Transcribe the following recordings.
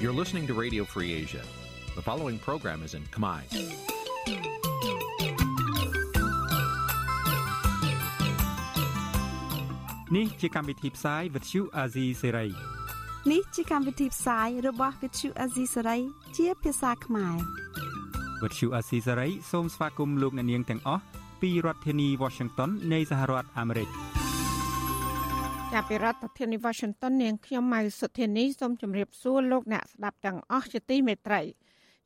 You're listening to Radio Free Asia. The following program is in Khmer. Nǐ ជាកម្មវិធីផ្សាយ Vuthu Azizi Serai នេះជាកម្មវិធីផ្សាយរបស់ Vuthu Azizi Serai ជាភាសាខ្មែរ Vuthu Azizi Serai សូមស្វាគមន៍លោកអ្នកនាងទាំងអស់ពីរដ្ឋធានី Washington នៃសហរដ្ឋអាមេរិក ចាប់ពីរដ្ឋធានី Washington នាងខ្ញុំម៉ៅសុធានីសូមជម្រាបសួរលោកអ្នកស្ដាប់ទាំងអស់ជាទីមេត្រី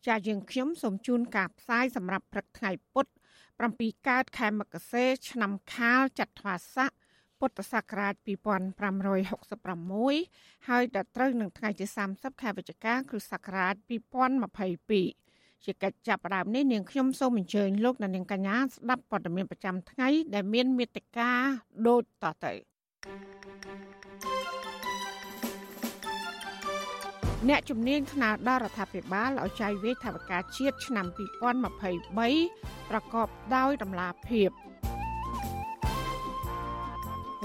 ចាយើងខ្ញុំសូមជូនការផ្សាយសម្រាប់ព្រឹកថ្ងៃពុទ្ធ7កើតខែមករាឆ្នាំខាលចត្វាស័កពុទ្ធសករាជ2566ហើយដល់ត្រូវនឹងថ្ងៃទី30ខែវិច្ឆិកាគ្រិស្តសករាជ2022ជាកិច្ចចាប់ផ្ដើមនេះនាងខ្ញុំសូមអញ្ជើញលោកអ្នកនាងកញ្ញាស្ដាប់ព័ត៌មានប្រចាំថ្ងៃដែលមានមេត្តាដូចតទៅ អ្នកជំនាញថ្នាក់ដល់រដ្ឋាភិបាលឲ្យចាយវាយថវិកាជាតិឆ្នាំ2023ប្រកបដោយតម្លាភាព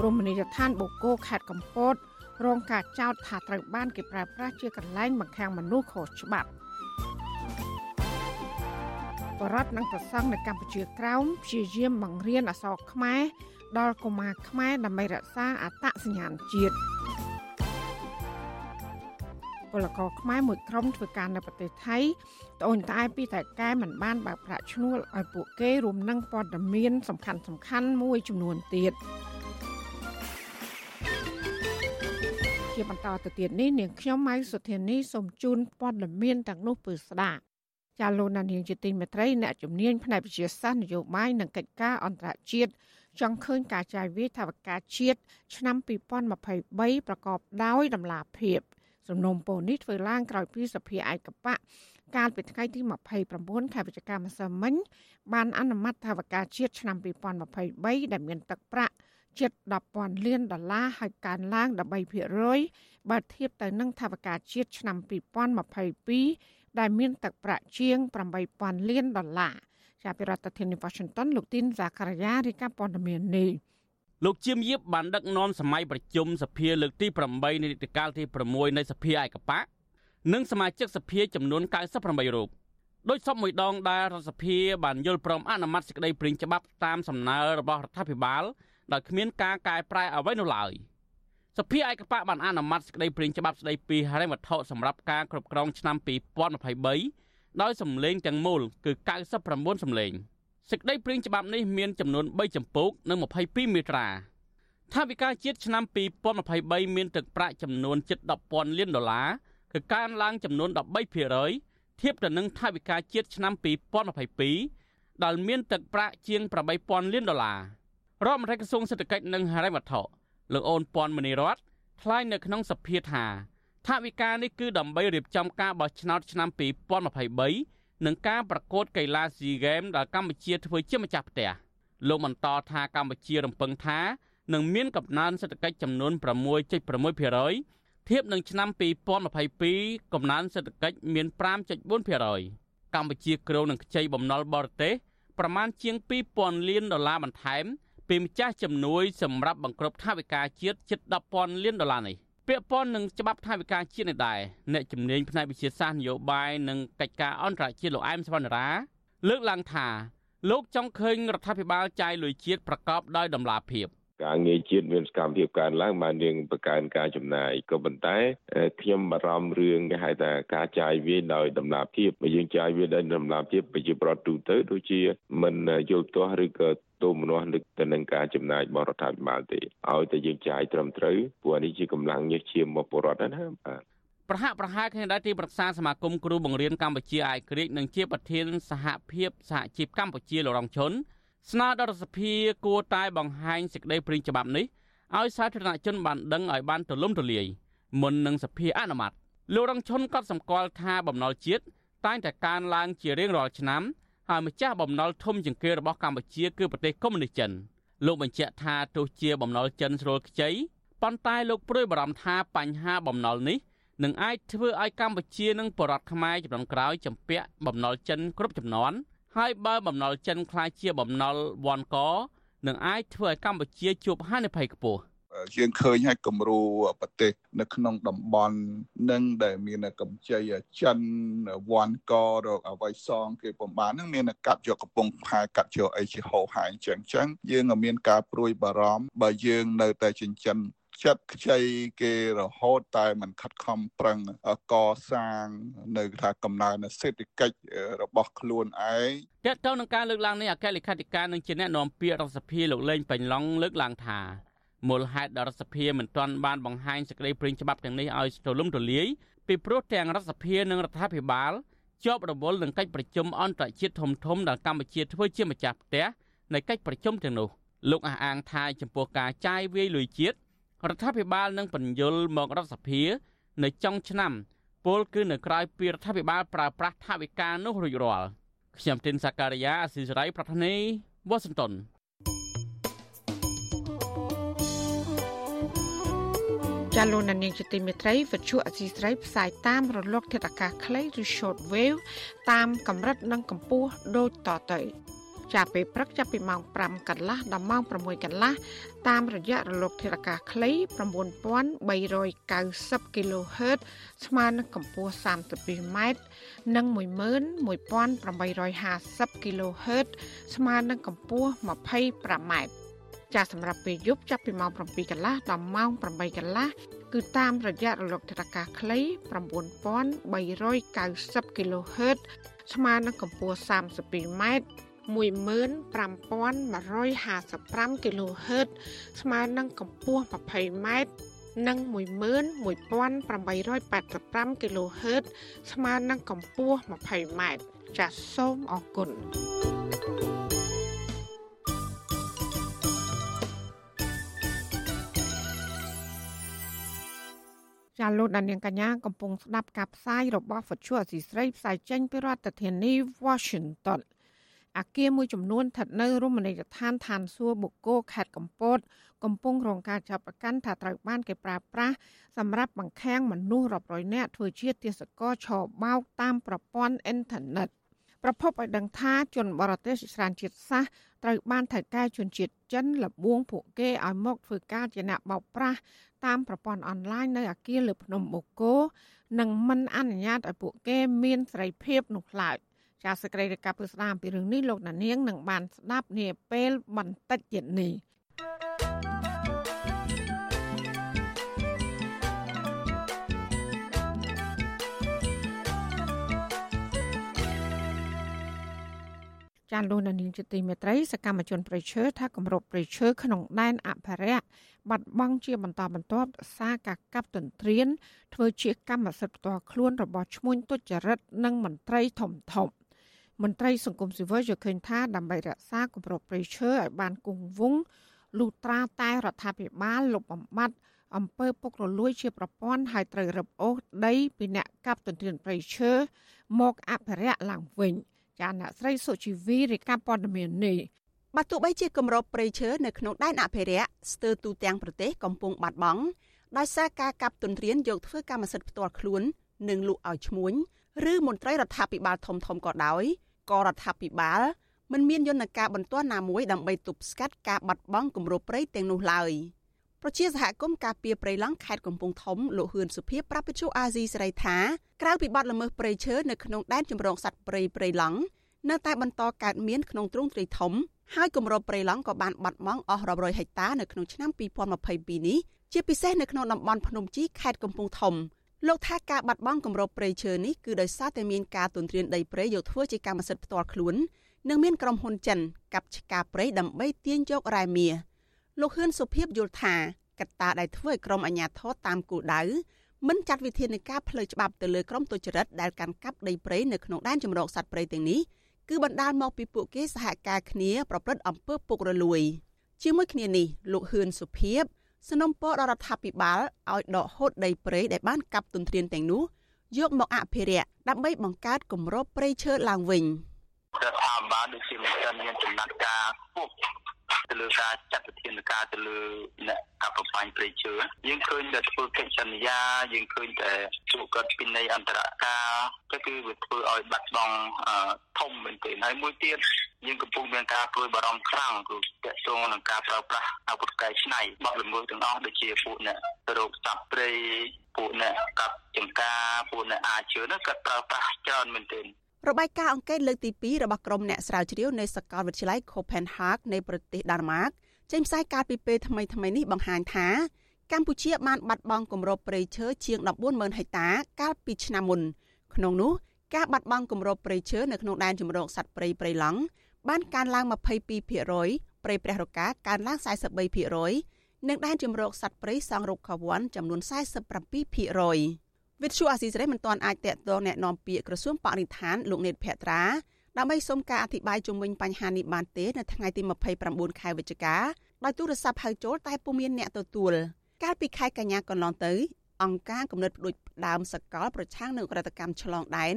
រមណីយដ្ឋានបូកគោខេត្តកំពតរងការចោទថាត្រូវបានគេប្រើប្រាស់ជាកន្លែងបង្ខាំងមនុស្សខុសច្បាប់បរដ្ឋនិងប្រសង់នៅកម្ពុជាក្រោមព្យាយាមបង្រៀនអក្សរខ្មែរ ដល់កុមារខ្មែរដើម្បីរក្សាអត្តសញ្ញាណជាតិពលករខ្មែរមួយក្រុមធ្វើការនៅប្រទេសថៃត្អូញត្អែពីតែកែមិនបានបើកប្រាក់ឈ្នួលឲ្យពួកគេរួមនឹងព័ត៌មានសំខាន់សំខាន់មួយចំនួនទៀតជាបន្តទៅទៀតនេះនាងខ្ញុំម៉ៅសុធានីសូមជូនព័ត៌មានទាំងនោះពឺស្ដាប់ចាលោកនាងជាទីមេត្រីអ្នកជំនាញផ្នែកវិទ្យាសាស្ត្រនយោបាយនិងកិច្ចការអន្តរជាតិ ចង់ឃើញការចាយវាយថវិកាជាតិឆ្នាំ2023ប្រកបដោយតម្លាភាពសំណុំពរនេះធ្វើឡើងក្រោយពីសភាឯកបៈកាលពីថ្ងៃទី29ខែវិច្ឆិកាម្សិលមិញបានអនុម័តថវិកាជាតិឆ្នាំ2023ដែលមានទឹកប្រាក់ជិត10,000លានដុល្លារហើយកើនឡើង13%បើធៀបទៅនឹងថវិកាជាតិឆ្នាំ2022ដែលមានទឹកប្រាក់ជាង8,000លានដុល្លារ ចាប់ពីរដ្ឋធានី Washington លោកទីនសាការីយ៉ារីកាព័ត៌មាននេះលោកជាមយៀបបានដឹកនាំសម័យប្រជុំសភាលើកទី8នៃនីតិកាលទី6នៃសភាឯកបៈនិងសមាជិកសភាចំនួន98រូបដោយសពមួយដងដែលរដ្ឋសភាបានយល់ព្រមអនុម័តសេចក្តីព្រាងច្បាប់តាមសំណើរបស់រដ្ឋាភិបាលដោយគ្មានការកែប្រែអ្វីនោះឡើយសភាឯកបៈបានអនុម័តសេចក្តីព្រាងច្បាប់ស្តីពីហិរញ្ញវត្ថុសម្រាប់ការគ្រប់គ្រងឆ្នាំ2023 ដោយសម្លេងទាំងមូលគឺ99សម្លេង។សេចក្តីព្រាងច្បាប់នេះមានចំនួន3ចម្ពោះនិង22មាត្រាថាវិការជាតិឆ្នាំ2023មានទឹកប្រាក់ចំនួនជិត10,000លានដុល្លារគឺកើនឡើងចំនួន13%ធៀបទៅនឹងថាវិការជាតិឆ្នាំ2022ដែលមានទឹកប្រាក់ជាង8,000លានដុល្លាររដ្ឋមន្ត្រីក្រសួងសេដ្ឋកិច្ចនិងហិរញ្ញវត្ថុលោកអូនពាន់មនីរតថ្លែងនៅក្នុងសភាថា ថាវិការនេះគឺដើម្បីរៀបចំការបោះឆ្នោតឆ្នាំ2023និងការប្រកួតកីឡាស៊ីហ្គេមដែលកម្ពុជាធ្វើជាម្ចាស់ផ្ទះលោកបន្តថាកម្ពុជារំពឹងថានឹងមានកំណើនសេដ្ឋកិច្ចចំនួន6.6%ធៀបនឹងឆ្នាំ2022កំណើនសេដ្ឋកិច្ចមាន5.4%កម្ពុជាគ្រោងនឹងខ្ចីបំណុលបរទេសប្រមាណជាង2000លានដុល្លារបន្ថែមពីម្ចាស់ជំនួយសម្រាប់បង្ក្រប់ថវិកាជាតិជិត10,000លានដុល្លារនេះ ពាក់ព័ន្ធនឹងច្បាប់ថាវិការជាតិនេះដែរអ្នកជំនាញផ្នែកវិទ្យាសាស្ត្រនយោបាយនិងកិច្ចការអន្តរជាតិលោកអែមសវណ្ណរាលើកឡើងថាលោកចង់ឃើញរដ្ឋាភិបាលចាយលុយជាតិប្រកបដោយតម្លាភាព ការងារជាតិមានសកម្មភាពកើនឡើងបានរៀងបង្កើនការចំណាយក៏ប៉ុន្តែខ្ញុំបារម្ភរឿងគេហៅថាការចាយវាយដោយតម្លាភាពបើយើងចាយវាយដោយតម្លាភាពប្រជាប្រដ្ឋទូទៅដូចជាមិនយល់ទាស់ឬក៏ទូមនោះនឹកទៅនឹងការចំណាយរបស់រដ្ឋាភិបាលទេឲ្យតែយើងចាយត្រឹមត្រូវព្រោះនេះជាកម្លាំងញើសឈាមរបស់ពលរដ្ឋណាបាទប្រហាក់ប្រហែលគ្នាដែរទីប្រឹក្សាសមាគមគ្រូបង្រៀនកម្ពុជាអាយក្រិចនិងជាប្រធានសហភាពសហជីពកម្ពុជាលោករងឈុន ស្នើដល់រដ្ឋសភាគួរតែបង្ហាញសេចក្តីព្រាងច្បាប់នេះឲ្យសាធារណជនបានដឹងឲ្យបានទូលំទូលាយមុននឹងសភាអនុម័តលោករងឈុនក៏សម្គាល់ថាបំណុលជាតិតែងតែកើនឡើងជារៀងរាល់ឆ្នាំហើយម្ចាស់បំណុលធំជាងគេរបស់កម្ពុជាគឺប្រទេសកុម្មុយនីសចិនលោកបញ្ជាក់ថាទោះជាបំណុលចិនស្រួលខ្ចីប៉ុន្តែលោកព្រួយបារម្ភថាបញ្ហាបំណុលនេះនឹងអាចធ្វើឲ្យកម្ពុជានិងបរតខ្មែរចំនួនក្រោយចម្ពាក់បំណុលចិនគ្រប់ចំនួន ហើយបើបំណុលចិនคล้ายជាបំណុលវ៉ាន់កនឹងអាចធ្វើឲ្យកម្ពុជាជួបហានិភ័យខ្ពស់ យើងឃើញហើយគំរូប្រទេសនៅក្នុងតំបន់នឹងដែលមានកម្ចីចិនវ៉ាន់ករកអវ័យសងគេប្រមាណហ្នឹងមានកាត់យកកំពង់ផែកាត់យកអីជាហោហាយអញ្ចឹងអញ្ចឹងយើងមានការព្រួយបារម្ភបើយើងនៅតែចិញ្ចឹម ចិត្តខ្ចីគេរហូតតែมันខិតខំប្រឹងកសាងនៅថាកំណើនសេដ្ឋកិច្ចរបស់ខ្លួនឯងតើតើនឹងការលើកឡើងនេះអគ្គលេខាធិការនឹងជាអ្នកនាំពាក្យរដ្ឋសភាលោកលេងបាញ់ឡុងលើកឡើងថាមូលហេតុដល់រដ្ឋសភាមិនទាន់បានបង្ហាញសេចក្តីព្រាងច្បាប់ទាំងនេះឲ្យទូលំទូលាយពីព្រោះទាំងរដ្ឋសភានិងរដ្ឋាភិបាលជាប់រវល់នឹងកិច្ចប្រជុំអន្តរជាតិធំធំដែលកម្ពុជាធ្វើជាម្ចាស់ផ្ទះនៃកិច្ចប្រជុំទាំងនោះលោកអះអាងថាចំពោះការចាយវាយលុយជាតិ រដ្ឋាភិបាលនឹងបញ្យលមករដ្ឋសភា នៅចុងឆ្នាំពលគឺនៅក្រៅពីរដ្ឋាភិបាលប្រើប្រាស់ថវិកានោះរួចរាល់ខ្ញុំទីនសាការីយ៉ាអស៊ីសេរីប្រធានីវ៉ាស៊ីនតោនចាលោកនាងជាទីមេត្រីវិទ្យុអសីស្រីផ្សាយតាមរលកធាតុអាកាសខ្លីឬ short wave តាមកម្រិតនិងកម្ពស់ដូចតទៅ ចាប់ពេលព្រឹកចាប់ពីម៉ោង5កន្លះដល់ម៉ោង6កន្លះតាមរយៈរលកធារកាសខ្លី9390 kHz ស្មើនឹងកម្ពស់ 32m និង11850 kHz ស្មើនឹងកម្ពស់ 25m ចាសសម្រាប់ពេលយប់ចាប់ពីម៉ោង7កន្លះដល់ម៉ោង8កន្លះគឺតាមរយៈរលកធារកាសខ្លី9390 kHz ស្មើនឹងកម្ពស់ 32m 15155 kHz ស្មើនឹងកម្ពស់ 20m និង11885 kHz ស្មើនឹងកម្ពស់ 20m ចាសសូមអរគុណចាលោកដានៀងកញ្ញាកំពុងស្ដាប់ការផ្សាយរបស់វិទ្យុអសីស្រីផ្សាយចេញពីរដ្ឋធានី Washington អគារមួយចំនួនស្ថិតនៅរមណីយដ្ឋានឋានសួគ៌បុកគោខេត្តកំពត កំពុងរងការចាប់ប្រកាន់ថាត្រូវបានគេប្រើប្រាស់សម្រាប់បង្ខាំងមនុស្សរាប់រយនាក់ធ្វើជាទាសករឆបោកតាមប្រព័ន្ធអ៊ីនធឺណិតប្រពន្ធឲ្យដឹងថាជនបរទេសច្រើនជាតិសាសន៍ត្រូវបានថៅកែជនជាតិចិនលបួងពួកគេឲ្យមកធ្វើការជាអ្នកបោកប្រាស់តាមប្រព័ន្ធអនឡាញនៅអគារលើភ្នំបូកគោនិងមិនអនុញ្ញាតឲ្យពួកគេមានសេរីភាពនោះឡើយ ចាសសេចក្តីរាយការណ៍ពីស្ដាមពីរឿងនេះលោកណានៀងនឹងបានស្ដាប់នាពេលបន្តិចទៀតនេះចាលោកនាងជាទីមេត្រីសកម្មជនប្រៃឈើថាគម្របប្រៃឈើក្នុងដែនអភិរក្សបាត់បង់ជាបន្តបន្ទាប់សារការកាប់ទន្ទ្រានធ្វើជាកម្មសិទ្ធិផ្ទាល់ខ្លួនរបស់ឈ្មួញទុច្ចរិតនិងមន្ត្រីធំធំ មន្ត្រីសង្គមស៊ីវិលយល់ឃើញថាដើម្បីរក្សាគម្របព្រៃឈើឲ្យបានគង់វង្សលុះត្រាតែរដ្ឋាភិបាលលុបបំបាត់អំពើពុករលួយជាប្រព័ន្ធហើយត្រូវរឹបអូសដីពីអ្នកកាប់ទន្ទ្រានព្រៃឈើមកអភិរក្សឡើងវិញចាអ្នកស្រីសុជីវីរាយការណ៍ព័ត៌មាននេះបើទោះបីជាគម្របព្រៃឈើនៅក្នុងដែនអភិរក្សស្ទើរទូទាំងប្រទេសកំពុងបាត់បង់ដោយសារការកាប់ទន្ទ្រានយកធ្វើកម្មសិទ្ធិផ្ទាល់ខ្លួននិងលក់ឲ្យឈ្មួញឬមន្ត្រីរដ្ឋាភិបាលធំៗក៏ដោយ ក៏រដ្ឋាភិបាលមិនមានយន្តការបន្ទាន់ណាមួយដើម្បីទប់ស្កាត់ការបាត់បង់គម្របព្រៃទាំងនោះឡើយប្រជាសហគមន៍ការពារព្រៃឡង់ខេត្តកំពង់ធំលោកហ៊ឿនសុភីប្រាប់វិទ្យុអាស៊ីសេរីថាក្រៅពីបាត់ល្មើសព្រៃឈើនៅក្នុងដែនជម្រកសត្វព្រៃព្រៃឡង់នៅតែបន្តកើតមានក្នុងទ្រង់ទ្រាយធំហើយគម្របព្រៃឡង់ក៏បានបាត់បង់អស់រាប់រយហិកតានៅក្នុងឆ្នាំ2022នេះជាពិសេសនៅក្នុងតំបន់ភ្នំជីខេត្តកំពង់ធំ លោកថាការបាត់បង់គម្របព្រៃឈើនេះគឺដោយសារតែមានការទន្ទ្រានដីព្រៃយកធ្វើជាកម្មសិទ្ធិផ្ទាល់ខ្លួននិងមានក្រុមហ៊ុនចិនកាប់ឆ្ការព្រៃដើម្បីទាញយករ៉ែមាសលោកហ៊ឿនសុភីបយល់ថាកត្តាដែលធ្វើឲ្យក្រុមអាជ្ញាធរតាមគោលដៅមិនចាត់វិធានការផ្លូវច្បាប់ទៅលើក្រុមទុច្ចរិតដែលកាន់កាប់ដីព្រៃនៅក្នុងដែនជម្រកសត្វព្រៃទាំងនេះគឺបណ្ដាលមកពីពួកគេសហការគ្នាប្រព្រឹត្តអំពើពុករលួយជាមួយគ្នានេះលោកហ៊ឿនសុភីប สนំពរដល់រដ្ឋាភិបាលឲ្យដកហូតដីព្រៃដែលបានកាប់ទន្ទ្រានទាំងនោះយកមកអភិរក្សដើម្បីបង្កើតគម្របព្រៃឈើឡើងវិញរដ្ឋាភិបាលដូចជាមិនទាន់មានចំណាត់ការខ្ពស់ ទៅលើការចាត់វិធានការទៅលើអ្នកកັບប្របាញ់ព្រៃឈើយើងឃើញតែធ្វើកិច្ចសន្យាយើងឃើញតែជួបគាត់ពីនៃអន្តរការទៅគឺវាធ្វើឲ្យបាត់បង់ធំមែនទែនហើយមួយទៀតយើងកំពុងមានការព្រួយបារម្ភខ្លាំងគឺទាក់ទងនឹងការប្រើប្រាស់អាវុធកែច្នៃបទល្មើសទាំងអស់ដូចជាពួកអ្នករោគសត្វព្រៃពួកអ្នកកាប់ចំការពួកអ្នកអាចជឿនោះក៏ប្រើប្រាស់ច្រើនមែនទែន របាយការណ៍អង្កេតលើកទី2របស់ក្រុមអ្នកស្រាវជ្រាវនៃសាកលវិទ្យាល័យ Copenhagen នៃប្រទេសដានម៉ាកចេញផ្សាយកាលពីពេលថ្មីៗនេះបង្ហាញថាកម្ពុជាបានបាត់បង់គម្របព្រៃឈើជាង140,000ហិកតាកាលពីឆ្នាំមុនក្នុងនោះការបាត់បង់គម្របព្រៃឈើនៅក្នុងដែនជម្រកសត្វព្រៃព្រៃឡង់បានកើនឡើង22%ព្រៃព្រះរកាកើនឡើង43%និងដែនជម្រកសត្វព្រៃសង់រុក្ខវ័នចំនួន47% វិទ្យុអាស៊ីសេរីមិនទាន់អាចតាក់ទងแนะនាំពាក្យក្រសួងបរិស្ថានលោកនេតភក្ត្រាដើម្បីសុំការអធិប្បាយជុំវិញបញ្ហានេះបានទេនៅថ្ងៃទី29ខែវិច្ឆិកាដោយទូរស័ព្ទហៅចូលតែពុំមានអ្នកទទួលកាលពីខែកញ្ញាកន្លងទៅអង្គការគំនិតផ្ដួចផ្ដើមសកលប្រឆាំងនឹងក្រតកម្មឆ្លងដែន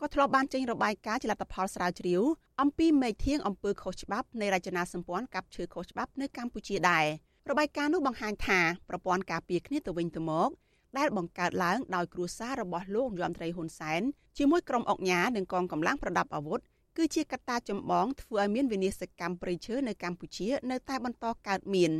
ក៏ធ្លាប់បានចេញរបាយការណ៍ជាលទ្ធផលស្រាវជ្រាវអំពីមេធៀងអំពើខុសច្បាប់នៃរចនាសម្ព័ន្ធកັບឈើខុសច្បាប់នៅកម្ពុជាដែររបាយការណ៍នោះបង្ហាញថាប្រព័ន្ធការពារគ្នាទៅវិញទៅមក ដែលបង្កើតឡើងដោយគ្រួសាររបស់លោកយមត្រីហ៊ុនសែនជាមួយក្រុមអុកញ៉ានិងកងកម្លាំងប្រដាប់អាវុធគឺជាកត្តាចម្បងធ្វើឲ្យមានវិនាសកម្មព្រៃឈើនៅកម្ពុជានៅតែបន្តកើតមាន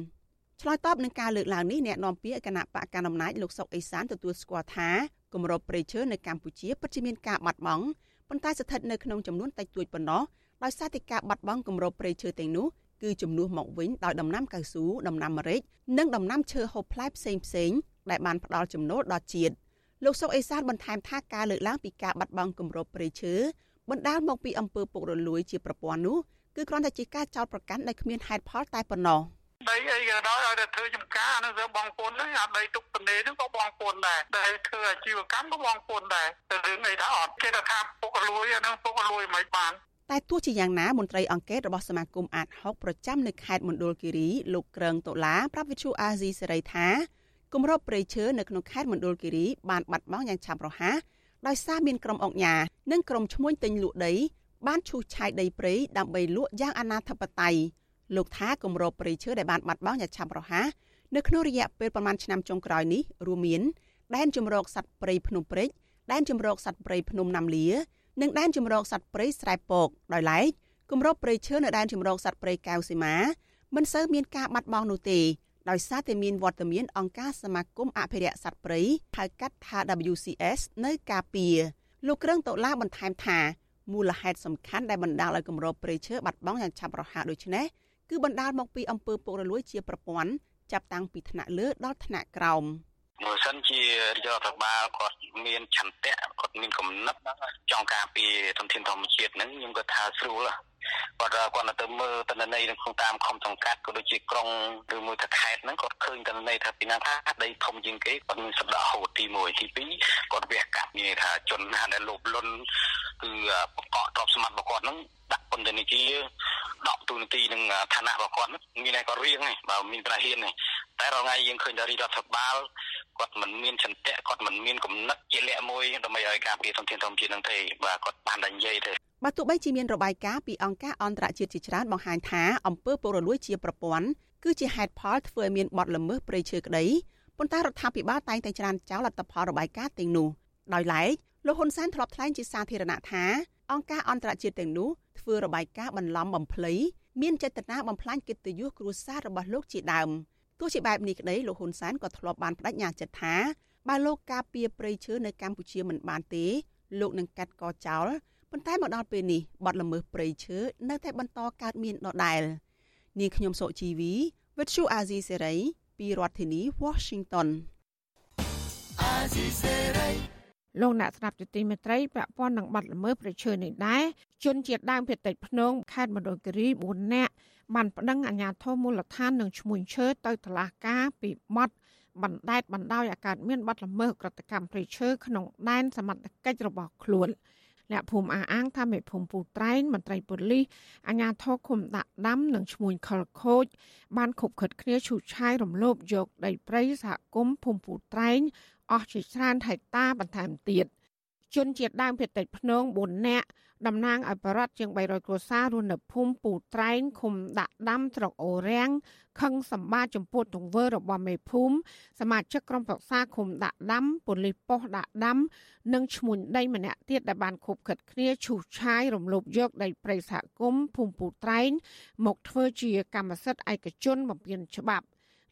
ឆ្លើយតបនឹងការលើកឡើងនេះអ្នកនាំពាក្យគណៈបកកណ្ដាលអំណាចលោកសុកអេសានទទួលស្គាល់ថាគម្របព្រៃឈើនៅកម្ពុជាពិតជាមានការបាត់បង់ប៉ុន្តែស្ថិតនៅក្នុងចំនួនតិចតួចប៉ុណ្ណោះដោយសារតែការបាត់បង់គម្របព្រៃឈើទាំងនោះគឺជំនួសមកវិញដោយដំណាំកៅស៊ូដំណាំម្រេចនិងដំណាំឈើហូបផ្លែផ្សេងផ្សេង ដែលបានផ្ដល់ចំណូលដល់ជាតិលោកសុកអេសានបន្ថែមថាការលើកឡើងពីការបាត់បង់គម្របព្រៃឈើបណ្ដាលមកពីអំពើពុករលួយជាប្រព័ន្ធនោះគឺគ្រាន់តែជាការចោទប្រកាន់ដែលគ្មានហេតុផលតែប៉ុណ្ណោះដីអីក៏ដោយឲ្យតែធ្វើចំការហ្នឹងទៅបងប្អូនហ្នឹងអាដីទុកទនេហ្នឹងក៏បងប្អូនដែរដែលធ្វើអាជីវកម្មក៏បងប្អូនដែរតែរឿងអីថាអត់គេថាពុករលួយអាហ្នឹងពុករលួយមិនបានតែទោះជាយ៉ាងណាមន្ត្រីអង្គការរបស់សមាគមអាត6ប្រចាំនៅខេត្តមណ្ឌលគិរីលោកក្រឹងតូឡាប្រាប់វិទ្យុអាស៊ីសេរីថា គម្របព្រៃឈើនៅក្នុងខេត្តមណ្ឌលគិរីបានបាត់បង់យ៉ាងឆាប់រហ័សដោយសារមានក្រុមអង្គញានិងក្រុមឈ្មួញទិញលក់ដីបានឈូសឆាយដីព្រៃដើម្បីលក់យ៉ាងអនាធបត័យលោកថាគម្របព្រៃឈើដែលបានបាត់បង់យ៉ាងឆាប់រហ័សនៅក្នុងរយៈពេលប្រមាណឆ្នាំចុងក្រោយនេះរួមមានដែនជំរកសត្វព្រៃភ្នំព្រេចដែនជំរកសត្វព្រៃភ្នំណាំលានិងដែនជំរកសត្វព្រៃស្រែពកដោយឡែកគម្របព្រៃឈើនៅដែនជំរកសត្វព្រៃកៅសីមាមិនសូវមានការបាត់បង់នោះទេ ដោយសារតែមានវត្តមានអង្គការសមាគមអភិរក្សសត្វព្រៃហៅកាត់ថា WCS នៅការពារលោកក្រឹងតូឡាបន្ថែមថាមូលហេតុសំខាន់ដែលបណ្ដាលឲ្យគម្របព្រៃឈើបាត់បង់យ៉ាងឆាប់រហ័សដូចនេះគឺបណ្ដាលមកពីអំពើពុករលួយជាប្រព័ន្ធចាប់តាំងពីថ្នាក់លើដល់ថ្នាក់ក្រោមបើសិនជារដ្ឋបាលគាត់មានឆន្ទៈគាត់មានគំនិតចង់ការពារធនធានធម្មជាតិហ្នឹងខ្ញុំក៏ថាស្រួល គាត់គាត់ទៅមើលតនន័យនៅក្នុងតាមខំសង្កាត់ក៏ដូចជាក្រុងឬមួយថាខេត្តហ្នឹងគាត់ឃើញតនន័យថាពីណាថាដីធំជាងគេគាត់មានសណ្ដាហូតទី1ទី2គាត់វាកាត់មានថាជនណាដែលលោភលន់គឺបកកទ្រព្យសម្បត្តិរបស់គាត់ហ្នឹងដាក់ពន្ធនាគារដកទូនាទីនឹងឋានៈរបស់គាត់មានតែគាត់រៀងបើមានប្រាហ៊ានទេតែរងថ្ងៃយើងឃើញដល់រដ្ឋបាលគាត់មិនមានចន្ទៈគាត់មិនមានគំនិតជាលក្ខមួយដើម្បីឲ្យការពារធនធានធម្មជាតិនឹងទេបាទគាត់បានតែនិយាយទេ បើទោះបីជាមានរបាយការណ៍ពីអង្គការអន្តរជាតិជាច្រើនបង្ហាញថាអំពើពុករលួយជាប្រព័ន្ធគឺជាហេតុផលធ្វើឲ្យមានបទល្មើសព្រៃឈើក្តីប៉ុន្តែរដ្ឋាភិបាលតែងតែច្រានចោលលទ្ធផលរបាយការណ៍ទាំងនោះដោយឡែកលោកហ៊ុនសែនធ្លាប់ថ្លែងជាសាធារណៈថាអង្គការអន្តរជាតិទាំងនោះធ្វើរបាយការណ៍បន្លំបំភ្លៃមានចេតនាបំផ្លាញកិត្តិយសគ្រួសាររបស់លោកជាដើមទោះជាបែបនេះក្តីលោកហ៊ុនសែនក៏ធ្លាប់បានបដិញ្ញាចិត្តថាបើលោកការពារព្រៃឈើនៅកម្ពុជាមិនបានទេលោកនឹងកាត់កចោល ប៉ុន្តែមកដល់ពេលនេះបាត់ល្មើសព្រៃឈើនៅតែបន្តកើតមានដដែល នាងខ្ញុំសុជីវីវិទ្យុអាស៊ីសេរីពីរដ្ឋធានី Washington អាស៊ីសេរីលោកអ្នកស្ដាប់ជាទីមេត្រីពាក់ព័ន្ធនឹងបាត់ល្មើសប្រឈើនេះដែរជនជាតិដើមភាគតិចភ្នងខេត្តមណ្ឌលគិរី4នាក់បានប្តឹងអាជ្ញាធរមូលដ្ឋាននឹងឈ្មោះឈើទៅតុលាការពីបទបណ្តែតបណ្ដោយអាកាសមានបាត់ល្មើសក្រតកម្មព្រៃឈើក្នុងដែនសមត្ថកិច្ចរបស់ខ្លួន អ្នកភូមិអះអាងថាមេភូមិពូត្រែងមន្ត្រីប៉ូលីសអាជ្ញាធរឃុំដាក់ដាំនិងឈ្មោះខលខូច បានខົບខិតគ្នាឈូសឆាយរំលោភយកដីព្រៃសហគមន៍ភូមិពូត្រែងអស់ជាច្រើនហិកតាបន្ថែមទៀត ជនជាតិដើមភាគតិចភ្នង4នាក់តំណាងឲ្យបរដ្ឋជាង300គ្រួសាររស់នៅភូមិពូត្រែងឃុំដាក់ដាំស្រុកអូរាំងខឹងសម្បាចំពោះទង្វើរបស់មេភូមិសមាជិកក្រុមប្រឹក្សាឃុំដាក់ដាំប៉ូលីសប៉ុស្តិ៍ដាក់ដាំនិងឈ្មួញដីម្នាក់ទៀតដែលបានខុបខិតគ្នាឈូសឆាយរំលោភយកដីព្រៃសហគមន៍ភូមិពូត្រែងមកធ្វើជាកម្មសិទ្ធិឯកជនបំពានច្បាប់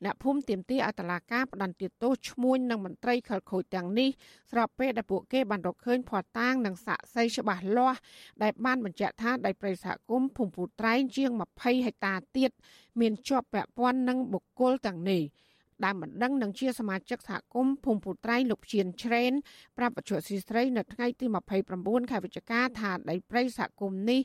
អ្នកភូមិទាមទារឲ្យតុលាការផ្តន្ទាទោសឈ្មួញនិងមន្ត្រីខលខូចទាំងនេះស្របពេលដែលពួកគេបានរកឃើញភ័ស្តុតាងនិងសាក្សីច្បាស់លាស់ដែលបានបញ្ជាក់ថាដីព្រៃសហគមន៍ភូមិពូត្រែងជាង20ហិកតាទៀតមានជាប់ពាក់ព័ន្ធនឹងបុគ្គលទាំងនេះ។ ដែលមិនដឹងនឹងជាសមាជិកសហគមន៍ភូមិពូត្រៃលោកជានច្រេនប្រាប់បច្ចុប្បន្នស៊ីស្រីនៅថ្ងៃទី29ខែវិច្ឆិកាថាដីព្រៃសហគមន៍នេះ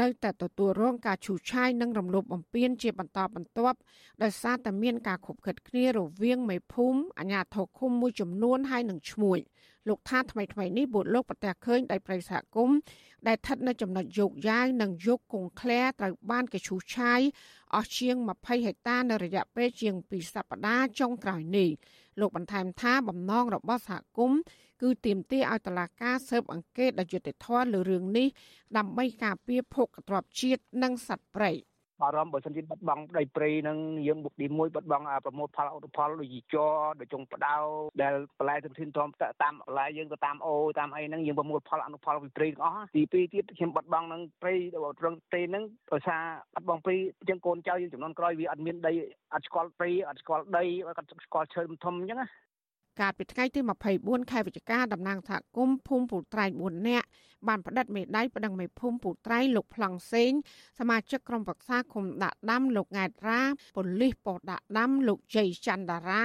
នៅតែទទួលរងការឈូសឆាយនិងរំលោភបំពានជាបន្តបន្ទាប់ដោយសារតែមានការខុបខិតគ្នារវាងមេភូមិអាជ្ញាធរឃុំមួយចំនួនហើយនឹងឈ្មួញ លោកថាថ្មីថ្មីនេះបុលោកប្រទះឃើញដីព្រៃសហគមន៍ដែលស្ថិតនៅចំណុចយោកយ៉ាវនិងយោកកុងក្លែត្រូវបានគេឈូសឆាយអស់ជាង20ហិកតានៅរយៈពេលជាង2សប្តាហ៍ចុងក្រោយនេះលោកបន្ថែមថាបំណងរបស់សហគមន៍គឺទាមទារឲ្យតុលាការស៊ើបអង្កេតដោយយុត្តិធម៌លើរឿងនេះដើម្បីការពារភោគទ្រព្យជាតិនិងសត្វព្រៃ។ បារម្ភបើសិនជាបាត់បង់ដីព្រៃនឹងយើងបុកទី1បាត់បង់ប្រមូលផលឧបផលដូចជាជ័រដូចចុងផ្ដៅដែលបន្លែទន្ទឹងធំតាមបន្លែយើងទៅតាមអូតាមអីហ្នឹងយើងប្រមូលផលអនុផលពីព្រៃទាំងអស់ទី2ទៀតខ្ញុំបាត់បង់នឹងព្រៃត្រង់ព្រៃហ្នឹងដោយសារបាត់បង់ព្រៃជាងកូនចៅយើងចំនួនក្រោយវាអត់មានដីអត់ស្គាល់ព្រៃអត់ស្គាល់ដីអត់ស្គាល់ឈើធំអញ្ចឹងណា កាលពីថ្ងៃទី24ខែវិច្ឆិកាតំណាងសហគមន៍ភូមិពូត្រែង4នាក់បានផ្តិតមេដៃប្តឹងមេភូមិពូត្រែងលោកប្លង់សេងសមាជិកក្រុមប្រឹក្សាគុំដាក់ដាំលោកង៉ែតរ៉ាប៉ូលីសប៉ោះដាក់ដាំលោកជ័យច័ន្ទតារា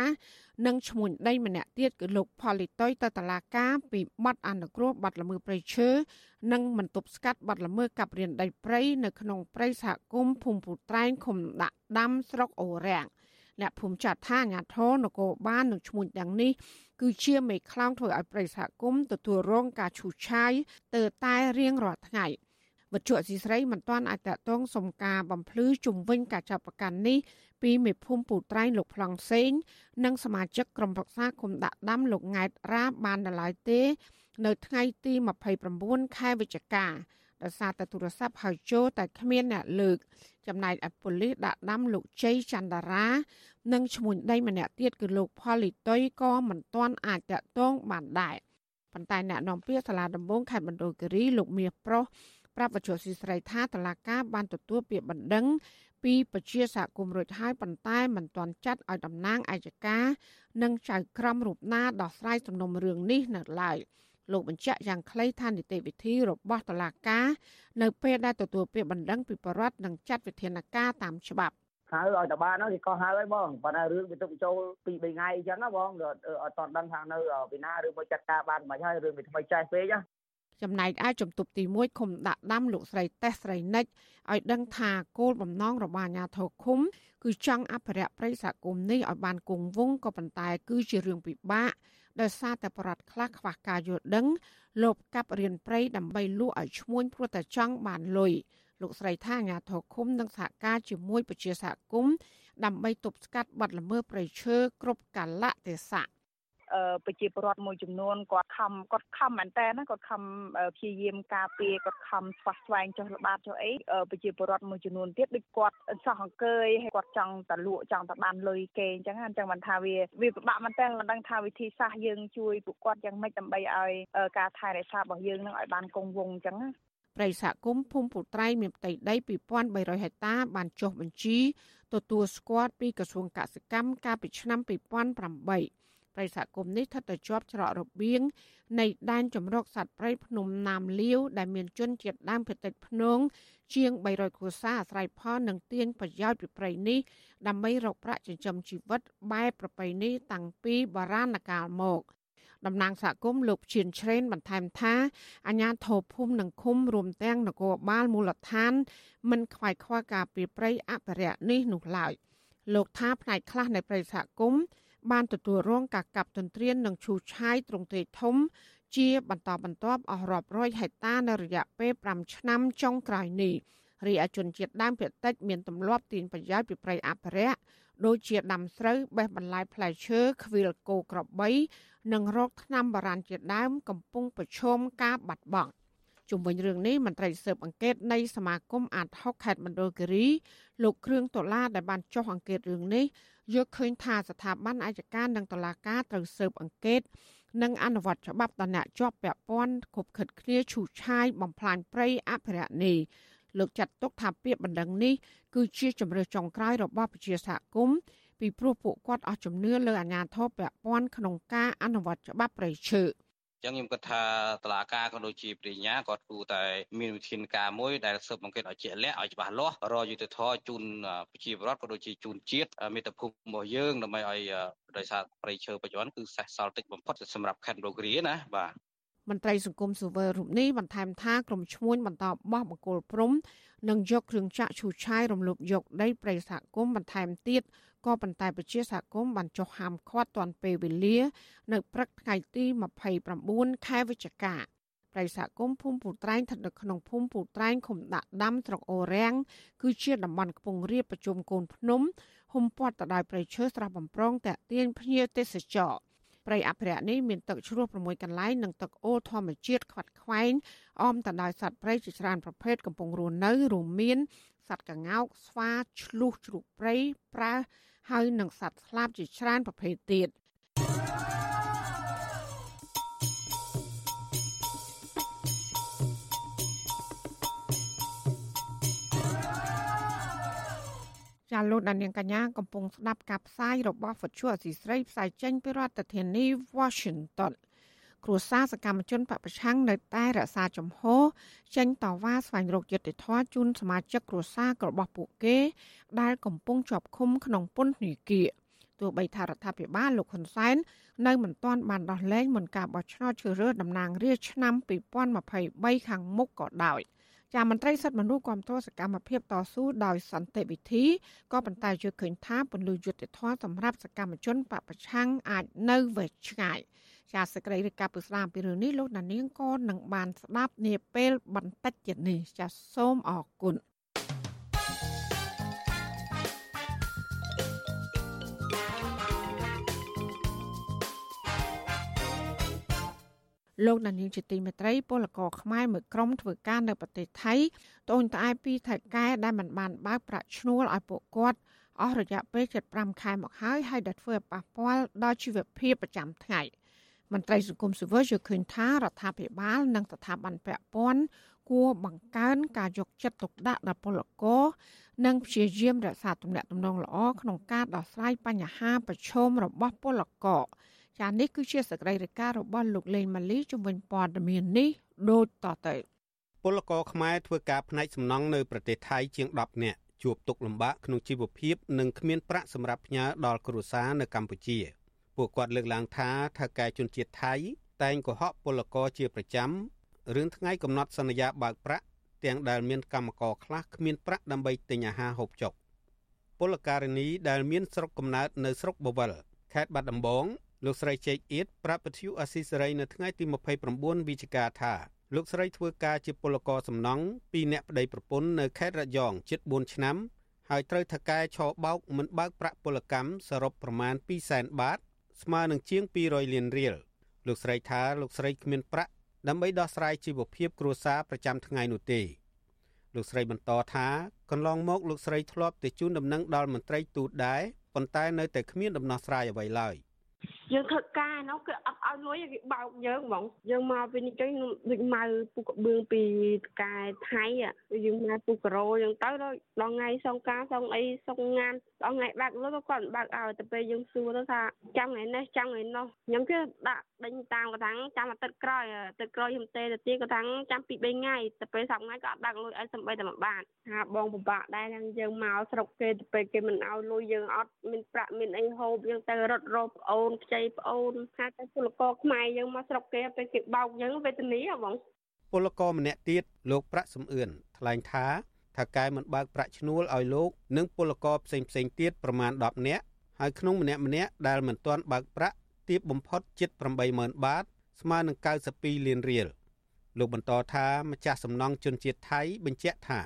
និងឈ្មោះដីម្នាក់ទៀតគឺលោកផលីតុយទៅតុលាការពីបទអនុគ្រោះបទល្មើសព្រៃឈើនិងមិនទប់ស្កាត់បទល្មើសកាប់រានដីព្រៃនៅក្នុងព្រៃសហគមន៍ភូមិពូត្រែងឃុំដាក់ដាំស្រុកអូរាំង អ្នកភូមិចាត់ថាអាញាធរនគរបាលនឹងឈ្មោះទាំងនេះគឺជាមេខ្លោងធ្វើឲ្យប្រិយសហគមន៍ទទួលរងការឈូសឆាយទៅតែរៀងរាល់ថ្ងៃវត្ថុអសីស្រីមិនទាន់អាចតតងសំការបំភ្លឺជំវិញការចាប់ប្រកាន់នេះពីមេភូមិពូត្រែងលោកប្លង់សេង និងសមាជិកក្រុមប្រឹក្សាគុំដាក់ដាំលោកង៉ែតរ៉ាបានដល់ឡើយទេ នៅថ្ងៃទី29ខែវិច្ឆិកាដោយសារតែទូរស័ព្ទហៅចូលតែគ្មានអ្នកលើក ចំណែកអប៉ូលីសដាក់ដាំលោកជ័យច័ន្ទរា និងឈ្មោះដីម្នាក់ទៀតគឺលោកផលីតុយក៏មិនទាន់អាចតាក់ទងបានដែរប៉ុន្តែអ្នកនាំពាក្យសាលាដំបងខេត្តមណ្ឌលគិរីលោកមាសប្រុសប្រាប់បច្ចុប្បន្នស៊ីស្រីថាតឡាកាបានទទួលពាក្យបណ្ដឹងពីពជាសហគមន៍រួចហើយប៉ុន្តែមិនទាន់ចាត់ឲ្យតំណាងអัยការនិងចៅក្រមរូបណាដោះស្រាយសំណុំរឿងនេះនៅឡើយ លោកបញ្ជាក់យ៉ាងខ្លីថានីតិវិធីរបស់តុលាការនៅពេលដែលទទួលពាក្យបណ្ដឹងពីបរដ្ឋនឹងចាត់វិធានការតាមច្បាប់ហៅឲ្យតបានហ្នឹងគេក៏ហៅឲ្យបងប៉ុន្តែរឿងវាទុកចូលពី3ថ្ងៃអញ្ចឹងណាបងអត់តន់ដឹងថានៅពីណាឬមកចាត់ការបានមិនហើយរឿងវាថ្មីចេះពេកណាចំណែកឯជំទប់ទី1ឃុំដាក់ដាំលោកស្រីតេះស្រីនិចឲ្យដឹងថាគោលបំណងរបស់អាជ្ញាធរឃុំ គឺចង់អភិរក្សព្រៃសហគមន៍នេះឲ្យបានគង់វង្សក៏ប៉ុន្តែគឺជារឿងពិបាក ដោយសារតែបរដ្ឋខ្លះខ្វះការយល់ដឹងលោបកាប់រៀនព្រៃដើម្បីលក់ឲ្យឈ្មួញព្រោះតែចង់បានលុយលោកស្រីថាអាញាធរឃុំនិងសហការជាមួយពជាសហគមន៍ដើម្បីទប់ស្កាត់បទល្មើសព្រៃឈើគ្រប់កាលៈទេសៈ ប្រជាពលរដ្ឋមួយចំនួនគាត់ខំគាត់ខំមែនតើណាគាត់ខំព្យាយាមការពារគាត់ខំស្វះស្វែងចុះល្បាតចុះអីប្រជាពលរដ្ឋមួយចំនួនទៀតដូចគាត់សោះអង្គើយហើយគាត់ចង់តលក់ចង់តបានលុយគេអញ្ចឹងអញ្ចឹងមិនថាវាវាពិបាកមែនតើមិនដឹងថាវិធីសាស្ត្រយើងជួយពួកគាត់យ៉ាងម៉េចដើម្បីឲ្យការថែរក្សារបស់យើងនឹងឲ្យបានគង់វង្សអញ្ចឹងណាប្រិយសហគមន៍ភូមិពុត្រៃមានផ្ទៃដី2300ហិកតាបានចុះបញ្ជីទទួលស្គាល់ពីក្រសួងកសិកម្មកាលពីឆ្នាំ2008 ប្រិយសហគមន៍នេះស្ថិតនៅជាប់ច្រករបៀងនៃដែនចម្រុកសត្វព្រៃភ្នំណាមលាវដែលមានជនជាតិដើមភាគតិចភ្នងជាង300គ្រួសារអាស្រ័យផលនិងទាញប្រយោជន៍ពីព្រៃនេះដើម្បីរកប្រាក់ចិញ្ចឹមជីវិតបែបប្រពៃណីតាំងពីបុរាណកាលមកតំណាងសហគមន៍លោកឈៀនឆ្រេនបន្ថែមថាអាញាធរភូមិនិងឃុំរួមទាំងនគរបាលមូលដ្ឋាន មិនខ្វាយខ្វល់ការពីប្រៃអភិរក្សនេះនោះឡើយលោកថាផ្នែកខ្លះនៃប្រៃសហគមន៍ បានទទួលរងការកាប់ទន្ទ្រាននិងឈូសឆាយទ្រង់ទ្រាយធំ ជាបន្តបន្ទាប់អស់រាប់រយហិកតានៅរយៈពេល5ឆ្នាំចុងក្រោយនេះរីឯជនជាតិដើមភាគតិចមានទម្លាប់ទាញប្រយោជន៍ពីប្រៃអភិរក្សដូចជាដាំស្រូវបេះបន្លែផ្លែឈើខ្វៀលគោក្របីនិងរោគថ្នាំបារាណជាដើមកំពុងប្រឈមការបាត់បង់ជុំវិញរឿងនេះមន្ត្រីស៊ើបអង្កេតនៃសមាគមអាត6ខេត្តមណ្ឌលគិរីលោកគ្រឿងដុល្លារដែលបានចុះអង្កេតរឿងនេះ យកឃើញថាស្ថាប័នអាយកានិងតុលាការត្រូវស៊ើបអង្កេតនិងអនុវត្តច្បាប់ដល់អ្នកជាប់ពាក់ព័ន្ធគប់ខិតគ្នាឈូសឆាយបំផ្លាញព្រៃអភិរក្សនេះលោកចាត់ទុកថាពាក្យបណ្ដឹងនេះគឺជាជំរឿចុងក្រោយរបស់ប្រជាសហគមន៍ពីព្រោះពួកគាត់អស់ជំនឿលើអាជ្ញាធរពាក់ព័ន្ធក្នុងការអនុវត្តច្បាប់ព្រៃឈើ។ ចឹងខ្ញុំគិតថាតឡាការក៏ដូចជាព្រាញ្ញាក៏គួរតែមានវិធានការមួយដែលស៊ើបអង្កេតឲ្យជាក់លាក់ឲ្យច្បាស់លាស់រយុទ្ធធរជូនប្រជាពលរដ្ឋក៏ដូចជាជូនជាតិមេត្តាភូមិរបស់យើងដើម្បីឲ្យដោយសារប្រៃឈើបច្ចុប្បន្នគឺសេសសល់តិចបំផុតសម្រាប់ខេត្តរោគរីណាបាទមន្ត្រីសង្គមស៊ូវើរូបនេះបន្ថែមថាក្រុមឈ្មួញបន្តបោះបង្គោលព្រំ និងយកគ្រឿងចាក់ឈូសឆាយរំលោភយកដីព្រៃសហគមន៍បន្ថែមទៀត ក៏ប៉ុន្តែប្រជាសហគមន៍បានចុះហាមឃាត់ទាន់ពេលវេលា នៅព្រឹកថ្ងៃទី29ខែវិច្ឆិកាប្រិយសហគមន៍ភូមិពូត្រែងស្ថិតនៅក្នុងភូមិពូត្រែងឃុំដាក់ដាំស្រុកអូរាំងគឺជាតំបន់ខ្ពង់រាបប្រជុំកូនភ្នំហុំព័ទ្ធទៅដោយព្រៃឈើស្រស់បំព្រងតាក់ទាញភ្ញៀវទេសចរព្រៃអភិរក្សនេះមានទឹកជ្រោះ6កន្លែងនិងទឹកអូរធម្មជាតិខ្វាត់ខ្វែងអមទៅដោយសត្វព្រៃជាច្រើនប្រភេទកំពុងរស់នៅរួមមានសត្វកង្កោកស្វាឆ្លុះជ្រូកព្រៃប្រើ ហើយនឹងសត្វស្លាបជាច្រើនប្រភេទទៀតចាលោកដានៀងកញ្ញាកំពុងស្ដាប់ការផ្សាយរបស់វិទ្យុអសីស្រីផ្សាយចេញពីរដ្ឋធានី Washington គ្រួសារសកម្មជនបពប្រឆាំងនៅតែរក្សាជំហរចេញតវ៉ាស្វែងរកយុត្តិធម៌ជូនសមាជិកគ្រួសាររបស់ពួកគេ ដែលកំពុងជាប់ឃុំក្នុងពន្ធនាគារទោះបីថារដ្ឋាភិបាលលោកហ៊ុនសែននៅមិនទាន់បានដោះលែងមុនការបោះឆ្នោតជ្រើសរើសតំណាងរាស្ត្រឆ្នាំ2023ខាងមុខក៏ដោយចាមន្ត្រីសិទ្ធិមនុស្សគាំទ្រសកម្មភាពតស៊ូដោយសន្តិវិធីក៏ប៉ុន្តែយល់ឃើញថាពលយុទ្ធធម៌សម្រាប់សកម្មជនបពប្រឆាំងអាចនៅវែងឆ្ងាយ ចាសសេចក្តីរាយការណ៍ពីស្ដាមពីរឿងនេះលោកណានៀងក៏នឹងបានស្ដាប់នាពេលបន្តិចទៀតនេះចាសសូមអរគុណលោកដានីលជាទីមេត្រីពលករខ្មែរមួយក្រុមធ្វើការនៅប្រទេសថៃត្អូញត្អែពីថៃកែដែលមិនបានបើកប្រាក់ឈ្នួលឲ្យពួកគាត់អស់រយៈពេល75ខែមកហើយហើយដែលធ្វើឲ្យប៉ះពាល់ដល់ជីវភាពប្រចាំថ្ងៃ។ មន្ត្រីសង្គមស៊ីវិលយល់ឃើញថារដ្ឋាភិបាល និងស្ថាប័នពាក់ព័ន្ធគួរបង្កើនការយកចិត្តទុកដាក់ដល់ពលករនិងព្យាយាមរក្សាទំនាក់ទំនងល្អក្នុងការដោះស្រាយបញ្ហាប្រឈមរបស់ពលករចា៎នេះគឺជាសកម្មភាពរបស់លោកលេងម៉ាលីជំនាញព័ត៌មាននេះដូចតទៅពលករខ្មែរធ្វើការផ្នែកសំណង់នៅប្រទេសថៃជាង10នាក់ជួបទុក្ខលំបាកក្នុងជីវភាពនិងគ្មានប្រាក់សម្រាប់ផ្ញើដល់គ្រួសារនៅកម្ពុជា។ ពួកគាត់លើកឡើងថាថៅកែជនជាតិថៃ តែងកុហកពលករជាប្រចាំរឿងថ្ងៃកំណត់សន្យាបើកប្រាក់ទាំងដែលមានកម្មករខ្លះគ្មានប្រាក់ដើម្បីទិញអាហារហូបចុកពលករនីដែលមានស្រុកកំណើតនៅស្រុកបវលខេត្តបាត់ដំបងលោកស្រីជែកអៀតប្រាប់ពធ្យុអស៊ីសេរីនៅថ្ងៃទី29វិច្ឆិកាថាលោកស្រីធ្វើការជាពលករសំណង់ពីអ្នកប្តីប្រពន្ធនៅខេត្តរយងជិត4ឆ្នាំហើយត្រូវថកែឆោបោកមិនបើកប្រាក់ពលកម្មសរុបប្រមាណ200,000បាត ស្មើនឹងជាង200លានរៀលលោកស្រីថាលោកស្រីគ្មានប្រាក់ដើម្បីដោះស្រាយជីវភាពគ្រួសារប្រចាំថ្ងៃនោះទេលោកស្រីបន្តថាកន្លងមកលោកស្រីធ្លាប់ទៅជូនដំណឹងដល់មន្ត្រីទូតដែរប៉ុន្តែនៅតែគ្មានដំណោះស្រាយអ្វីឡើយ។យើងធ្វើការនោះគឺអត់ឲ្យលុយគេបោកយើងហ្មងយើងមកពីនេះទៅដូចម៉ៅពូកបឿងពីកែថៃយើងមកពូការ៉ូយើងទៅដល់ថ្ងៃសងការសងអីសងងាន ដល់ថ្ងៃបាក់លុយក៏គាត់បាក់ឲ្យតែពេលយើងសួរទៅថាចាំថ្ងៃនេះចាំថ្ងៃនោះខ្ញុំគឺដាក់ដេញតាមកថាចាំអាទិត្យក្រោយអាទិត្យក្រោយខ្ញុំទេទៅទីក៏ថាចាំពី3ថ្ងៃតែពេលសប្ថ្ងៃក៏អត់បាក់លុយឲ្យសំបីតែមួយបាតថាបងពិបាកដែរហ្នឹងយើងមកស្រុកគេទៅពេលគេមិនឲ្យលុយយើងអត់មានប្រាក់មានអីហូបយើងទៅរត់រោប្អូនខ្ចីប្អូនថាតែពលករខ្មែរយើងមកស្រុកគេពេលគេបោកយើងវេទនាហ៎បងពលករម្នាក់ទៀតលោកប្រាក់សំអឿនថ្លែងថា ថាកែមិនបើកប្រាក់ឈ្នួលឲ្យលោកនិងពលករផ្សេងផ្សេងទៀតប្រមាណ10នាក់ហើយក្នុងម្នាក់ម្នាក់ដែលមិនទាន់បើកប្រាក់ទាបបំផុតជិត80000បាត ស្មើនឹង92លានរៀលលោកបន្តថាម្ចាស់សំណង់ជនជាតិថៃបញ្ជាក់ថា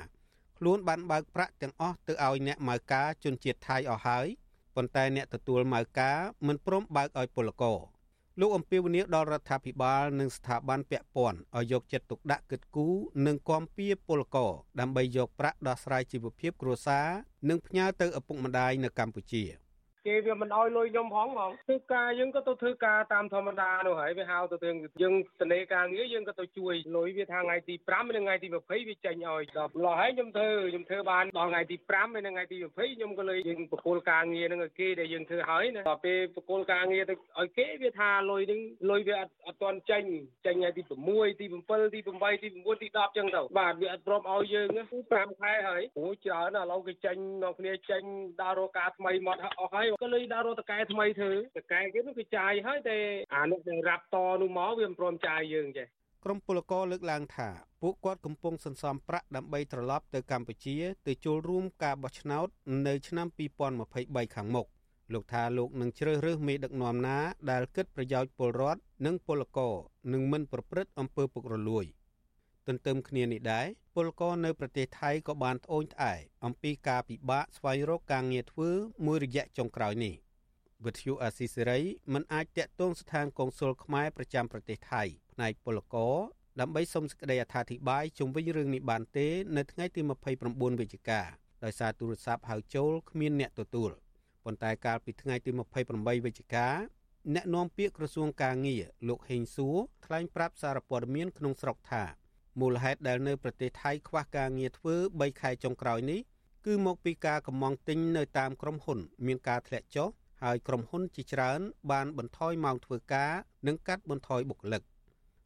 ខ្លួនបានបើកប្រាក់ទាំងអស់ទៅឲ្យអ្នកម៉ៅការជនជាតិថៃអស់ហើយប៉ុន្តែអ្នកទទួលម៉ៅការមិនព្រមបើកឲ្យពលករ លោកអំពីវនីដល់រដ្ឋាភិបាលនិងស្ថាប័នពាក់ព័ន្ធឲ្យយកចិត្តទុកដាក់គិតគូរនិងគាំពៀពលករដើម្បីយកប្រាក់ដោះស្រាយជីវភាពគ្រួសារនិងផ្ញើទៅឪពុកម្ដាយនៅកម្ពុជា។ គេវាមិនអោយលុយខ្ញុំផងបងធ្វើការយើងក៏ទៅធ្វើការតាមធម្មតានោះហើយវាហៅទៅយើងយើងសនេការងារយើងក៏ទៅជួយលុយវាថាថ្ងៃទី5និងថ្ងៃទី20វាចេញឲ្យដល់ឡោះហើយខ្ញុំធ្វើខ្ញុំធ្វើបានដល់ថ្ងៃទី5ហើយនិងថ្ងៃទី20ខ្ញុំក៏លើយើងបកគលការងារនឹងឲ្យគេដែលយើងធ្វើហើយណាដល់ពេលបកគលការងារទៅឲ្យគេវាថាលុយនឹងលុយវាអត់អត់ទាន់ចេញចេញថ្ងៃទី6ទី7ទី8ទី9ទី10ចឹងទៅបាទវាអត់ព្រមឲ្យយើង5ខែហើយអូច្រើនឥឡូវគេចេញនាំគ្នាចេញដល់រកការថ្មីមកអស់ហើយក៏លុយដល់រត់តកែថ្មីធ្វើតកែគេនោះគេចាយហើយតែអានោះដែលរ៉ាប់តនោះមកវាមិនព្រមចាយយើងចេះក្រមពលករលើកឡើងថាពួកគាត់កំពុងសន្សំប្រាក់ដើម្បីត្រឡប់ទៅកម្ពុជាទៅចូលរួមការបោះឆ្នោតនៅឆ្នាំ2023ខាងមុខលោកថាលោកនឹងជ្រើសរើសមេដឹកនាំណាដែលគិតប្រយោជន៍ពលរដ្ឋនិងពលករនិងមិនប្រព្រឹត្តអំពើពុករលួយ ទន្ទឹមគ្នានេះដែរពលករនៅប្រទេសថៃក៏បានត្អូញត្អែអំពីការពិបាកស្វែងរកការងារធ្វើមួយរយៈចុងក្រោយនេះវិទ្យុអាស៊ីសេរីមិនអាចតាក់ទងស្ថានកុងស៊ុលខ្មែរប្រចាំប្រទេសថៃផ្នែកពលករដើម្បីសុំសេចក្តីអធិប្បាយជុំវិញរឿងនេះបានទេនៅថ្ងៃទី29វិច្ឆិកាដោយសារទូរស័ព្ទហៅចូលគ្មានអ្នកទទួលប៉ុន្តែកាលពីថ្ងៃទី28វិច្ឆិកាអ្នកនាំពាក្យក្រសួងការងារលោកហេងសួរថ្លែងប្រាប់សារព័ត៌មានក្នុងស្រុកថា មូលហេតុដែលនៅប្រទេសថៃខ្វះការងារធ្វើ3ខែចុងក្រោយនេះគឺមកពីការកំងទិញនៅតាមក្រុមហ៊ុន មានការធ្លាក់ចុះហើយក្រុមហ៊ុនជាច្រើន បានបន្ថយម៉ោងធ្វើការ និងកាត់បន្ថយបុគ្គលិក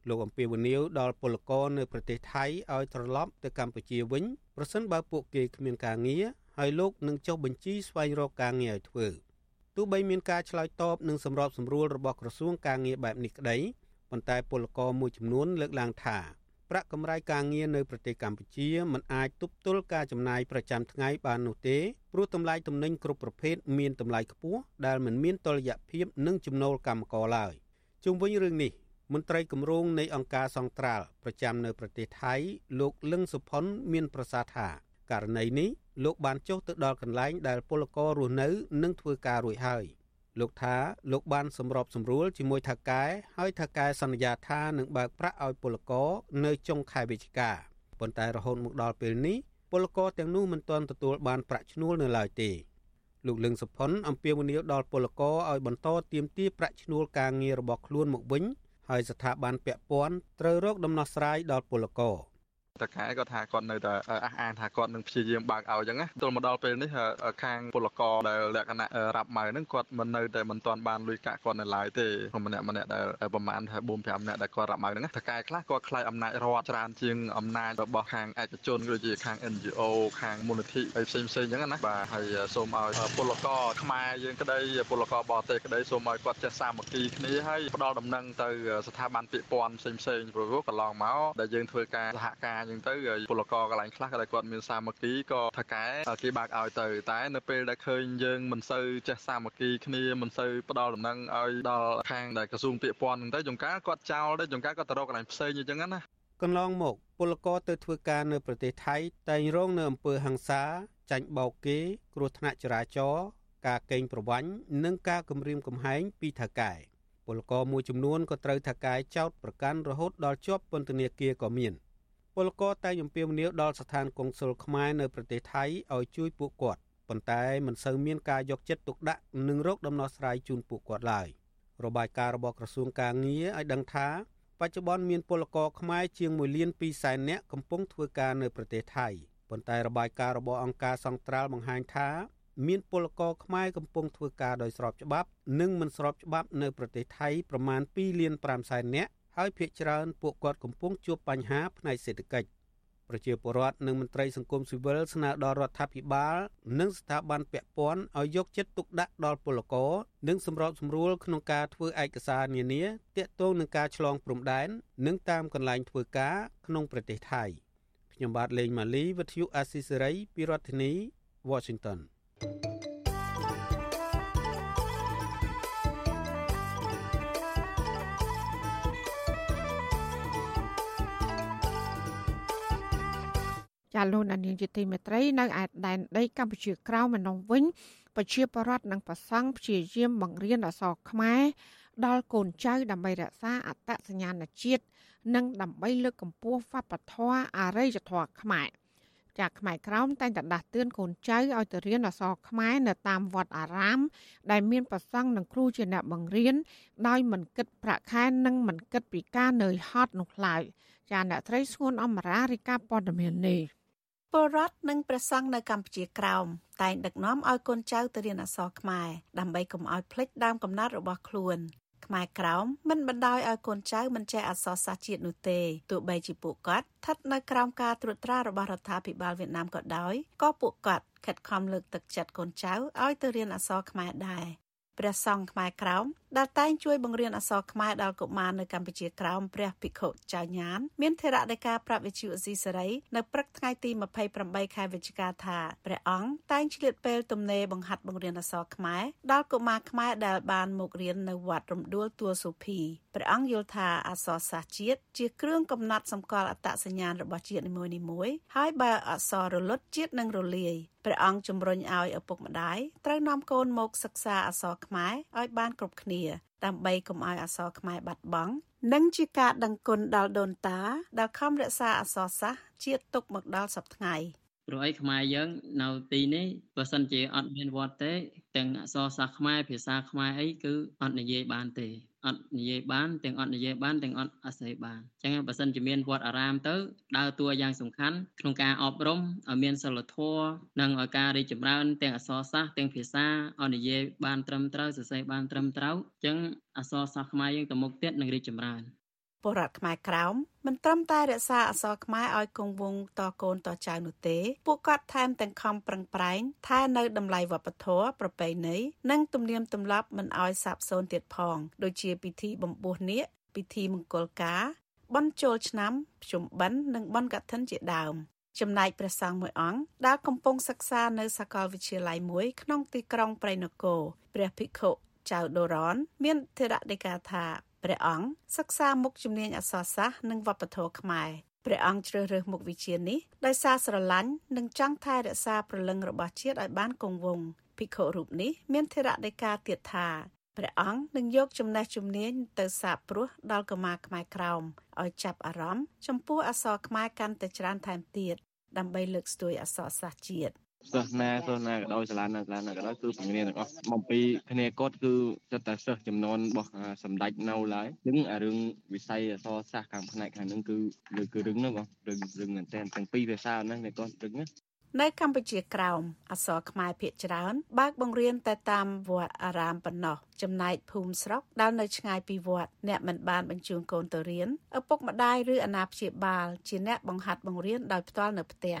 លោកអំពីវនីវដល់ពលករនៅប្រទេសថៃឲ្យត្រឡប់ទៅកម្ពុជាវិញប្រសិនបើពួកគេគ្មានការងារហើយលោកនឹងចុះបញ្ជីស្វែងរកការងារឲ្យធ្វើទោះបីមានការឆ្លើយតបនឹងសម្របសម្រួលរបស់ក្រសួងការងារបែបនេះក្តីប៉ុន្តែពលករមួយចំនួនលើកឡើងថា ប្រាក់កម្រៃការងារនៅប្រទេសកម្ពុជាមិនអាចទប់ទល់ការចំណាយប្រចាំថ្ងៃបាននោះទេព្រោះតម្លៃទំនិញគ្រប់ប្រភេទមានតម្លៃខ្ពស់ដែលមិនមានតុល្យភាពនឹងចំណូលកម្មករឡើយជុំវិញរឿងនេះមន្ត្រីគម្រោងនៃអង្គការសង្ត្រាល់ប្រចាំនៅប្រទេសថៃលោកលឹងសុផុនមានប្រសាសន៍ថាករណីនេះលោកបានចុះទៅដល់កន្លែងដែលពលកររស់នៅនិងធ្វើការរួចហើយ។ លោកថាលោកបានសម្របសម្រួលជាមួយថៅកែហើយថៅកែសន្យាថានឹងបើកប្រាក់ឲ្យពលករនៅចុងខែវិច្ឆិកាប៉ុន្តែរហូតមកដល់ពេលនេះពលករទាំងនោះមិនទាន់ទទួលបានប្រាក់ឈ្នួលនៅឡើយទេលោកលឹងសុផុនអំពាវនាវដល់ពលករឲ្យបន្តទៀមទាប្រាក់ឈ្នួលការងាររបស់ខ្លួនមកវិញហើយស្ថាប័នពាក់ព័ន្ធត្រូវរកដំណោះស្រាយដល់ពលករ តកែគាត់ថាគាត់នៅតែអះអាងថាគាត់នឹងព្យាយាមបើកឲ្យអញ្ចឹងណាទល់មកដល់ពេលនេះខាងពលករដែលលក្ខណៈរាប់ម៉ៅហ្នឹងគាត់មិននៅតែមិនទាន់បានលុយកាក់គាត់នៅឡើយទេម្នាក់ម្នាក់ដែលប្រហែលថា4 5នាក់ដែលគាត់រាប់ម៉ៅហ្នឹងតកែខ្លះគាត់ខ្លាចអំណាចរដ្ឋច្រើនជាងអំណាចរបស់ខាងឯកជនដូចជាខាង NGO ខាងមូលនិធិហើយផ្សេងផ្សេងអញ្ចឹងណាបាទហើយសូមឲ្យពលករខ្មែរយើងក្តីពលករបរទេសក្តីសូមឲ្យគាត់ចេះសាមគ្គីគ្នាហើយផ្ដល់ដំណឹងទៅស្ថាប័នពាក់ព័ន្ធផ្សេងផ្សេងព្រោះកន្លងមកដែលយើងធ្វើការសហការចឹងទៅពលករកន្លែងខ្លះដែលគាត់មានសាមគ្គីក៏ថកែគេបើកឲ្យទៅតែនៅពេលដែលឃើញយើងមិនសូវចេះសាមគ្គីគ្នាមិនសូវផ្ដល់ដំណឹងឲ្យដល់ខាងដែលក្រសួងពាក់ព័ន្ធហ្នឹងទៅចង្ការគាត់ចោលទៅចង្ការគាត់ទៅរកកន្លែងផ្សេងអញ្ចឹងណាកន្លងមកពលករទៅធ្វើការនៅប្រទេសថៃតែងរងនៅអំពើហិង្សាចាញ់បោកគេ គ្រោះថ្នាក់ចរាចរណ៍ការកេងប្រវ័ញ្ចនិងការគំរាមកំហែងពីថៅកែពលករមួយចំនួនក៏ត្រូវថៅកែចោទប្រកាន់រហូតដល់ជាប់ពន្ធនាគារក៏មាន។ ពលករតែងអំពាវនាវដល់ស្ថានកុងស៊ុលខ្មែរនៅប្រទេសថៃឲ្យជួយពួកគាត់ប៉ុន្តែមិនសូវមានការយកចិត្តទុកដាក់និងរកដំណោះស្រាយជូនពួកគាត់ឡើយរបាយការណ៍របស់ក្រសួងការងារឲ្យដឹងថាបច្ចុប្បន្នមានពលករខ្មែរជាង1លាន2សែននាក់កំពុងធ្វើការនៅប្រទេសថៃប៉ុន្តែរបាយការណ៍របស់អង្គការសង្ត្រាល់បង្ហាញថាមានពលករខ្មែរកំពុងធ្វើការដោយស្របច្បាប់ និងមិនស្របច្បាប់នៅប្រទេសថៃប្រមាណ2លាន5សែននាក់ ហើយភ្នាក់ច្រើនពួកគាត់កំពុងជួបបញ្ហាផ្នែកសេដ្ឋកិច្ចប្រជាពលរដ្ឋនិងមន្ត្រីសង្គមស៊ីវិលស្នើដល់រដ្ឋាភិបាល និងស្ថាប័នពាក់ព័ន្ធឲ្យយកចិត្តទុកដាក់ដល់ពលករនិងសម្របសម្រួលក្នុងការធ្វើឯកសារនានាទាក់ទងនឹងការឆ្លងព្រំដែននិងតាមកន្លែងធ្វើការក្នុងប្រទេសថៃខ្ញុំបាទលេងម៉ាលីវិទ្យុអាស៊ីសេរីពីរដ្ឋធានី Washington thank you ចាលោកនាងជាទីមេត្រីនៅឯដែនដីកម្ពុជាក្រៅម្ដងវិញប្រជាពលរដ្ឋនិងប្រសង់ព្យាយាមបង្រៀនអក្សរខ្មែរដល់កូនចៅដើម្បីរក្សាអត្តសញ្ញាណជាតិនិងដើម្បីលើកកម្ពស់វប្បធម៌អរិយធម៌ខ្មែរចាក់ខ្មែរក្រោមតែងតែដាស់តឿនកូនចៅឲ្យទៅរៀនអក្សរខ្មែរនៅតាមវត្តអារាម ដែលមានប្រសង់និងគ្រូជាអ្នកបង្រៀនដោយមិនគិតប្រាក់ខែនិងមិនគិតពីការនឿយហត់នោះឡើយចាអ្នកត្រីស្ងួនអមរារិកាព័ត៌មាននេះ ពលរដ្ឋនិងព្រះសង្ឃនៅកម្ពុជាក្រោមតែងដឹកនាំឲ្យកូនចៅទៅរៀនអក្សរខ្មែរដើម្បីកុំឲ្យភ្លេចដើមកំណើតរបស់ខ្លួនខ្មែរក្រោមមិនបណ្ដោយឲ្យកូនចៅមិនចេះអក្សរសាស្ត្រជាតិនោះទេទោះបីជាពួកគាត់ស្ថិតនៅក្រោមការត្រួតត្រារបស់រដ្ឋាភិបាលវៀតណាមក៏ដោយក៏ពួកគាត់ខិតខំលើកទឹកចិត្តកូនចៅឲ្យទៅរៀនអក្សរខ្មែរដែរព្រះសង្ឃខ្មែរក្រោម ដែលតែងជួយបង្រៀនអក្សរខ្មែរដល់កុមារនៅកម្ពុជាក្រោមព្រះភិក្ខុចៅញាន មានធរៈនៃការប្រាប់វិទ្យុអស៊ីសេរីនៅព្រឹកថ្ងៃទី28ខែវិច្ឆិកាថាព្រះអង្គតែងឆ្លៀតពេលទំនេរបង្ហាត់បង្រៀនអក្សរខ្មែរដល់កុមារខ្មែរដែលបានមករៀននៅវត្តរំដួលទួលសុភីព្រះអង្គយល់ថាអក្សរសាស្ត្រជាតិជាគ្រឿងកំណត់សម្គាល់អត្តសញ្ញាណរបស់ជាតិនីមួយៗហើយបើអក្សររលត់ជាតិនឹងរលាយព្រះអង្គជំរុញឲ្យឪពុកម្ដាយត្រូវនាំកូនមកសិក្សាអក្សរខ្មែរឲ្យបានគ្រប់គ្នាដើម្បីកុំឲ្យអក្សរខ្មែរបាត់បង់និងជាការដឹងគុណដល់ដូនតា ដែលខំរក្សាអក្សរសាស្ត្រជាតិទុកមកដល់សប្តាហ៍ថ្ងៃព្រោះអីខ្មែរយើងនៅទីនេះបើសិនជាអត់មានវត្តទេទាំងអក្សរសាស្ត្រខ្មែរភាសាខ្មែរអីគឺអត់និយាយបានទេ អត់និយាយបានទាំងអត់និយាយបានទាំងអត់អាស្រ័យបានអញ្ចឹងបើសិនជាមានវត្តអារាមទៅដើរតួយ៉ាងសំខាន់ក្នុងការអប់រំឲ្យមានសិលធម៌និងឲ្យការរីកចម្រើន ទាំងអក្សរសាស្ត្រទាំងភាសាឲ្យនិយាយបានត្រឹមត្រូវសរសេរបានត្រឹមត្រូវអញ្ចឹងអក្សរសាស្ត្រខ្មែរយើងទៅមុខទៀតនឹងរីកចម្រើន ពលរដ្ឋខ្មែរក្រោមមិនត្រឹមតែរក្សាអក្សរខ្មែរឲ្យគង់វង្សតកូនតចៅនោះទេ ពួកគាត់ថែមទាំងខំប្រឹងប្រែងថែនៅតម្លៃវប្បធម៌ប្រពៃណីនិងទំនៀមទម្លាប់មិនឲ្យសាបសូន្យទៀតផង ដូចជាពិធីបំពោះនាគពិធីមង្គលការបុណ្យចូលឆ្នាំភ្ជុំបិណ្ឌនិងបុណ្យកឋិនជាដើមចំណែកព្រះសង្ឃមួយអង្គដែលកំពុងសិក្សានៅសាកលវិទ្យាល័យមួយក្នុងទីក្រុងព្រៃនគរព្រះភិក្ខុចៅដូរ៉នមានធរៈដីកាថា ព្រះអង្គសិក្សាមុខជំនាញអក្សរសាស្ត្រនិងវប្បធម៌ខ្មែរព្រះអង្គជ្រើសរើសមុខវិជ្ជានេះដោយសារស្រឡាញ់និងចង់ថែរក្សាព្រលឹងរបស់ជាតិឲ្យបានគង់វង្សភិក្ខុរូបនេះមានធរៈដីកាទៀតថាព្រះអង្គនឹងយកចំណេះជំនាញទៅសាបព្រោះដល់កុមារខ្មែរក្រោមឲ្យចាប់អារម្មណ៍ចំពោះអក្សរខ្មែរកាន់តែច្រើនថែមទៀតដើម្បីលើកស្ទួយអក្សរសាស្ត្រជាតិ សិស្សណាសិស្សណាក៏ដោយសាលាណាសាលាណាក៏ដោយគឺបង្រៀនទាំងអស់មកពីគ្នាគាត់គឺចិត្តតែសិស្សចំនួនរបស់សម្ដេចនៅឡើយនឹងអារឿងវិស័យអសរសាស្ត្រខាងផ្នែកខាងហ្នឹងគឺគឺរឿងហ្នឹងបងរឿងរឿងមែនតើទាំងពីរភាសាហ្នឹងតែគាត់រឿងណានៅកម្ពុជាក្រោមអក្សរខ្មែរភាគច្រើន បើកបង្រៀនតែតាមវត្តអារាមប៉ុណ្ណោះចំណែកភូមិស្រុកដែលនៅឆ្ងាយពីវត្តអ្នកមិនបានបញ្ជូនកូនទៅរៀនឪពុកម្ដាយឬអាណាព្យាបាល ជាអ្នកបង្ហាត់បង្រៀនដោយផ្ទាល់នៅផ្ទះ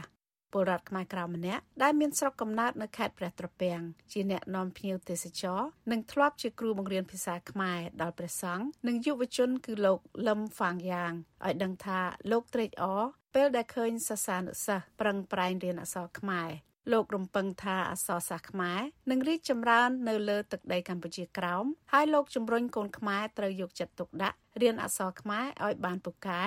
ពលរដ្ឋខ្មែរក្រៅម្នាក់ដែលមានស្រុកកំណើតនៅខេត្តព្រះត្រពាំងជាអ្នកនាំភ្ញៀវទេសចរនិងធ្លាប់ជាគ្រូបង្រៀនភាសាខ្មែរដល់ព្រះសង្ឃនិងយុវជនគឺលោកលឹមហ្វាងយ៉ាងឲ្យដឹងថាលោកត្រេកអរពេលដែលឃើញសាសានុសិស្សប្រឹងប្រែងរៀនអក្សរខ្មែរលោករំពឹងថាអក្សរសាស្ត្រខ្មែរនឹងរីកចម្រើននៅលើទឹកដីកម្ពុជាក្រោមហើយលោកជំរុញកូនខ្មែរត្រូវយកចិត្តទុកដាក់រៀនអក្សរខ្មែរឲ្យបានពូកែ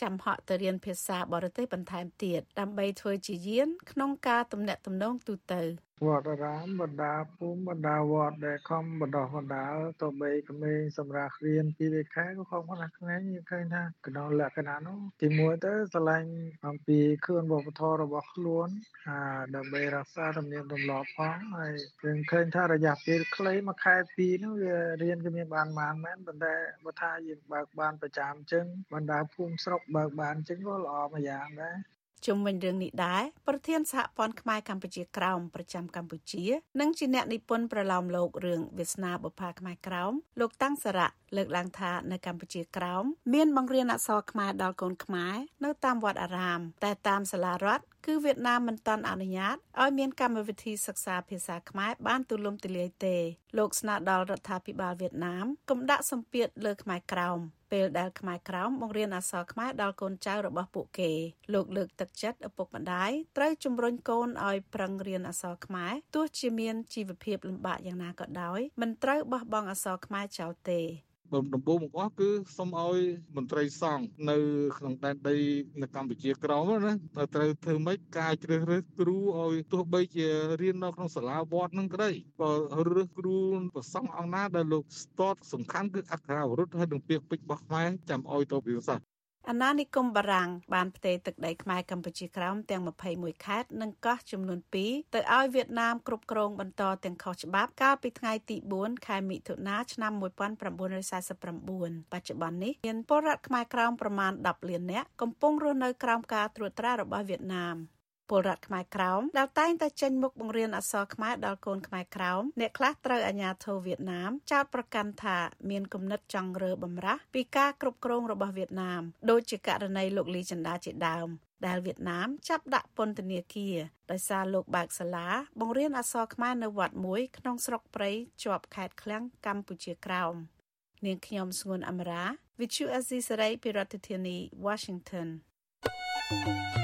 ចាំហក់ទៅរៀនភាសាបរទេសបន្ថែមទៀតដើម្បីធ្វើជាយានក្នុងការទំនាក់ទំនងទូទៅវត្តអារាម បណ្ដាភូមិ បណ្ដាវត្តដែលខំបណ្ដោះបណ្ដាលទៅបីក្មេងសម្រាប់រៀនពីលេខែក៏ខំខ្លះក្មេងឃើញថាក្នុងលក្ខណៈនោះទីមួយទៅស្រឡាញ់អំពីខឿនវប្បធម៌របស់ខ្លួនអាដើម្បីរក្សាទំនៀមទម្លាប់ផងហើយយើងឃើញថារយៈពេលខ្លីមួយខែពីរនោះវារៀនក៏មានបានបានមែនប៉ុន្តែបើថាយើងបើកបានប្រចាំអញ្ចឹងបណ្ដាភូមិស្រុកបើកបានអញ្ចឹងក៏ល្អមួយយ៉ាងដែរ ជុំវិញរឿងនេះដែរប្រធានសហព័ន្ធខ្មែរកម្ពុជាក្រោមប្រចាំកម្ពុជានិងជាអ្នកនិពន្ធប្រឡោមលោករឿងវាសនាបុប្ផាខ្មែរក្រោមលោកតាំងសារៈលើកឡើងថានៅកម្ពុជាក្រោមមានបង្រៀនអក្សរខ្មែរដល់កូនខ្មែរនៅតាមវត្តអារាម តែតាមសាលារដ្ឋ គឺវៀតណាមមិនទាន់អនុញ្ញាតឲ្យមានកម្មវិធីសិក្សាភាសាខ្មែរបានទូលំទូលាយទេលោកស្នើដល់រដ្ឋាភិបាលវៀតណាមកុំដាក់សម្ពាធលើខ្មែរក្រោមពេលដែលខ្មែរក្រោមបង្រៀនអក្សរខ្មែរដល់កូនចៅរបស់ពួកគេលោកលើកទឹកចិត្តឪពុកម្ដាយត្រូវជំរុញកូនឲ្យប្រឹងរៀនអក្សរខ្មែរទោះជាមានជីវភាពលំបាកយ៉ាងណាក៏ដោយមិនត្រូវបោះបង់អក្សរខ្មែរចោលទេ ដំបូងបង្អស់គឺសូមឲ្យមន្ត្រីសង្ឃនៅក្នុងដែនដីនៅកម្ពុជាក្រមណាត្រូវធ្វើម៉េចការជ្រើសរើសគ្រូឲ្យទោះបីជារៀននៅក្នុងសាលាវត្តនឹងក្តីក៏រើសគ្រូប្រសង់អង្គណាដែលលោកស្ទាត់សំខាន់គឺអក្ខរាវរុទ្ធហើយនឹងពាក្យពេចន៍របស់ខ្មែរចាំឲ្យទៅវិសា អាណានិគមបារាំងបានផ្ទេរទឹកដីខ្មែរកម្ពុជាក្រោមទាំង21ខេត្តនិងកោះចំនួន2ទៅឲ្យវៀតណាមគ្រប់គ្រងបន្តទាំងខុសច្បាប់កាលពីថ្ងៃទី4ខែមិថុនាឆ្នាំ1949បច្ចុប្បន្ននេះមានពលរដ្ឋខ្មែរក្រោមប្រមាណ10លាននាក់កំពុងរស់នៅក្រោមការត្រួតត្រារបស់វៀតណាម ពលរដ្ឋខ្មែរក្រោមដែលតែងតែចេញមុខបង្រៀនអក្សរខ្មែរដល់កូនខ្មែរក្រោមអ្នកខ្លះត្រូវអាជ្ញាធរវៀតណាមចោទប្រកាន់ថាមានគំនិតចង់រើបំរាស់ពីការគ្រប់គ្រងរបស់វៀតណាមដូចជាករណីលោកលីចិន្តាជាដើមដែលវៀតណាមចាប់ដាក់ពន្ធនាគារដោយសារលោកបើកសាលាបង្រៀនអក្សរខ្មែរនៅវត្តមួយក្នុងស្រុកព្រៃជាប់ខេត្តឃ្លាំងកម្ពុជាក្រោមនាងខ្ញុំស្ងួនអមរា Vichu Azisari ពីរដ្ឋធានី Washington thank you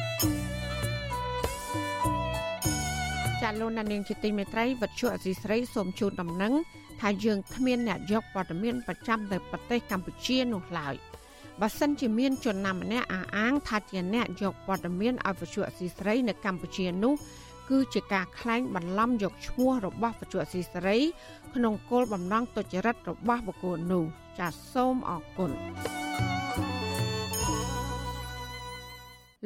ចាលោកនាងជាទីមេត្រីវັດជុអសីស្រីសូមជូនដំណឹងថាយើងគ្មានអ្នកយកព័ត៌មានប្រចាំនៅប្រទេសកម្ពុជានោះឡើយបើសិនជាមានជនណាម្នាក់អះអាងថាជាអ្នកយកព័ត៌មានឲ្យវិទ្យុអសីស្រីនៅកម្ពុជានោះគឺជាការក្លែងបន្លំយកឈ្មោះរបស់វិទ្យុអសីស្រី ក្នុងគោលបំណងទុច្ចរិតរបស់បុគ្គលនោះចាសសូមអរគុណ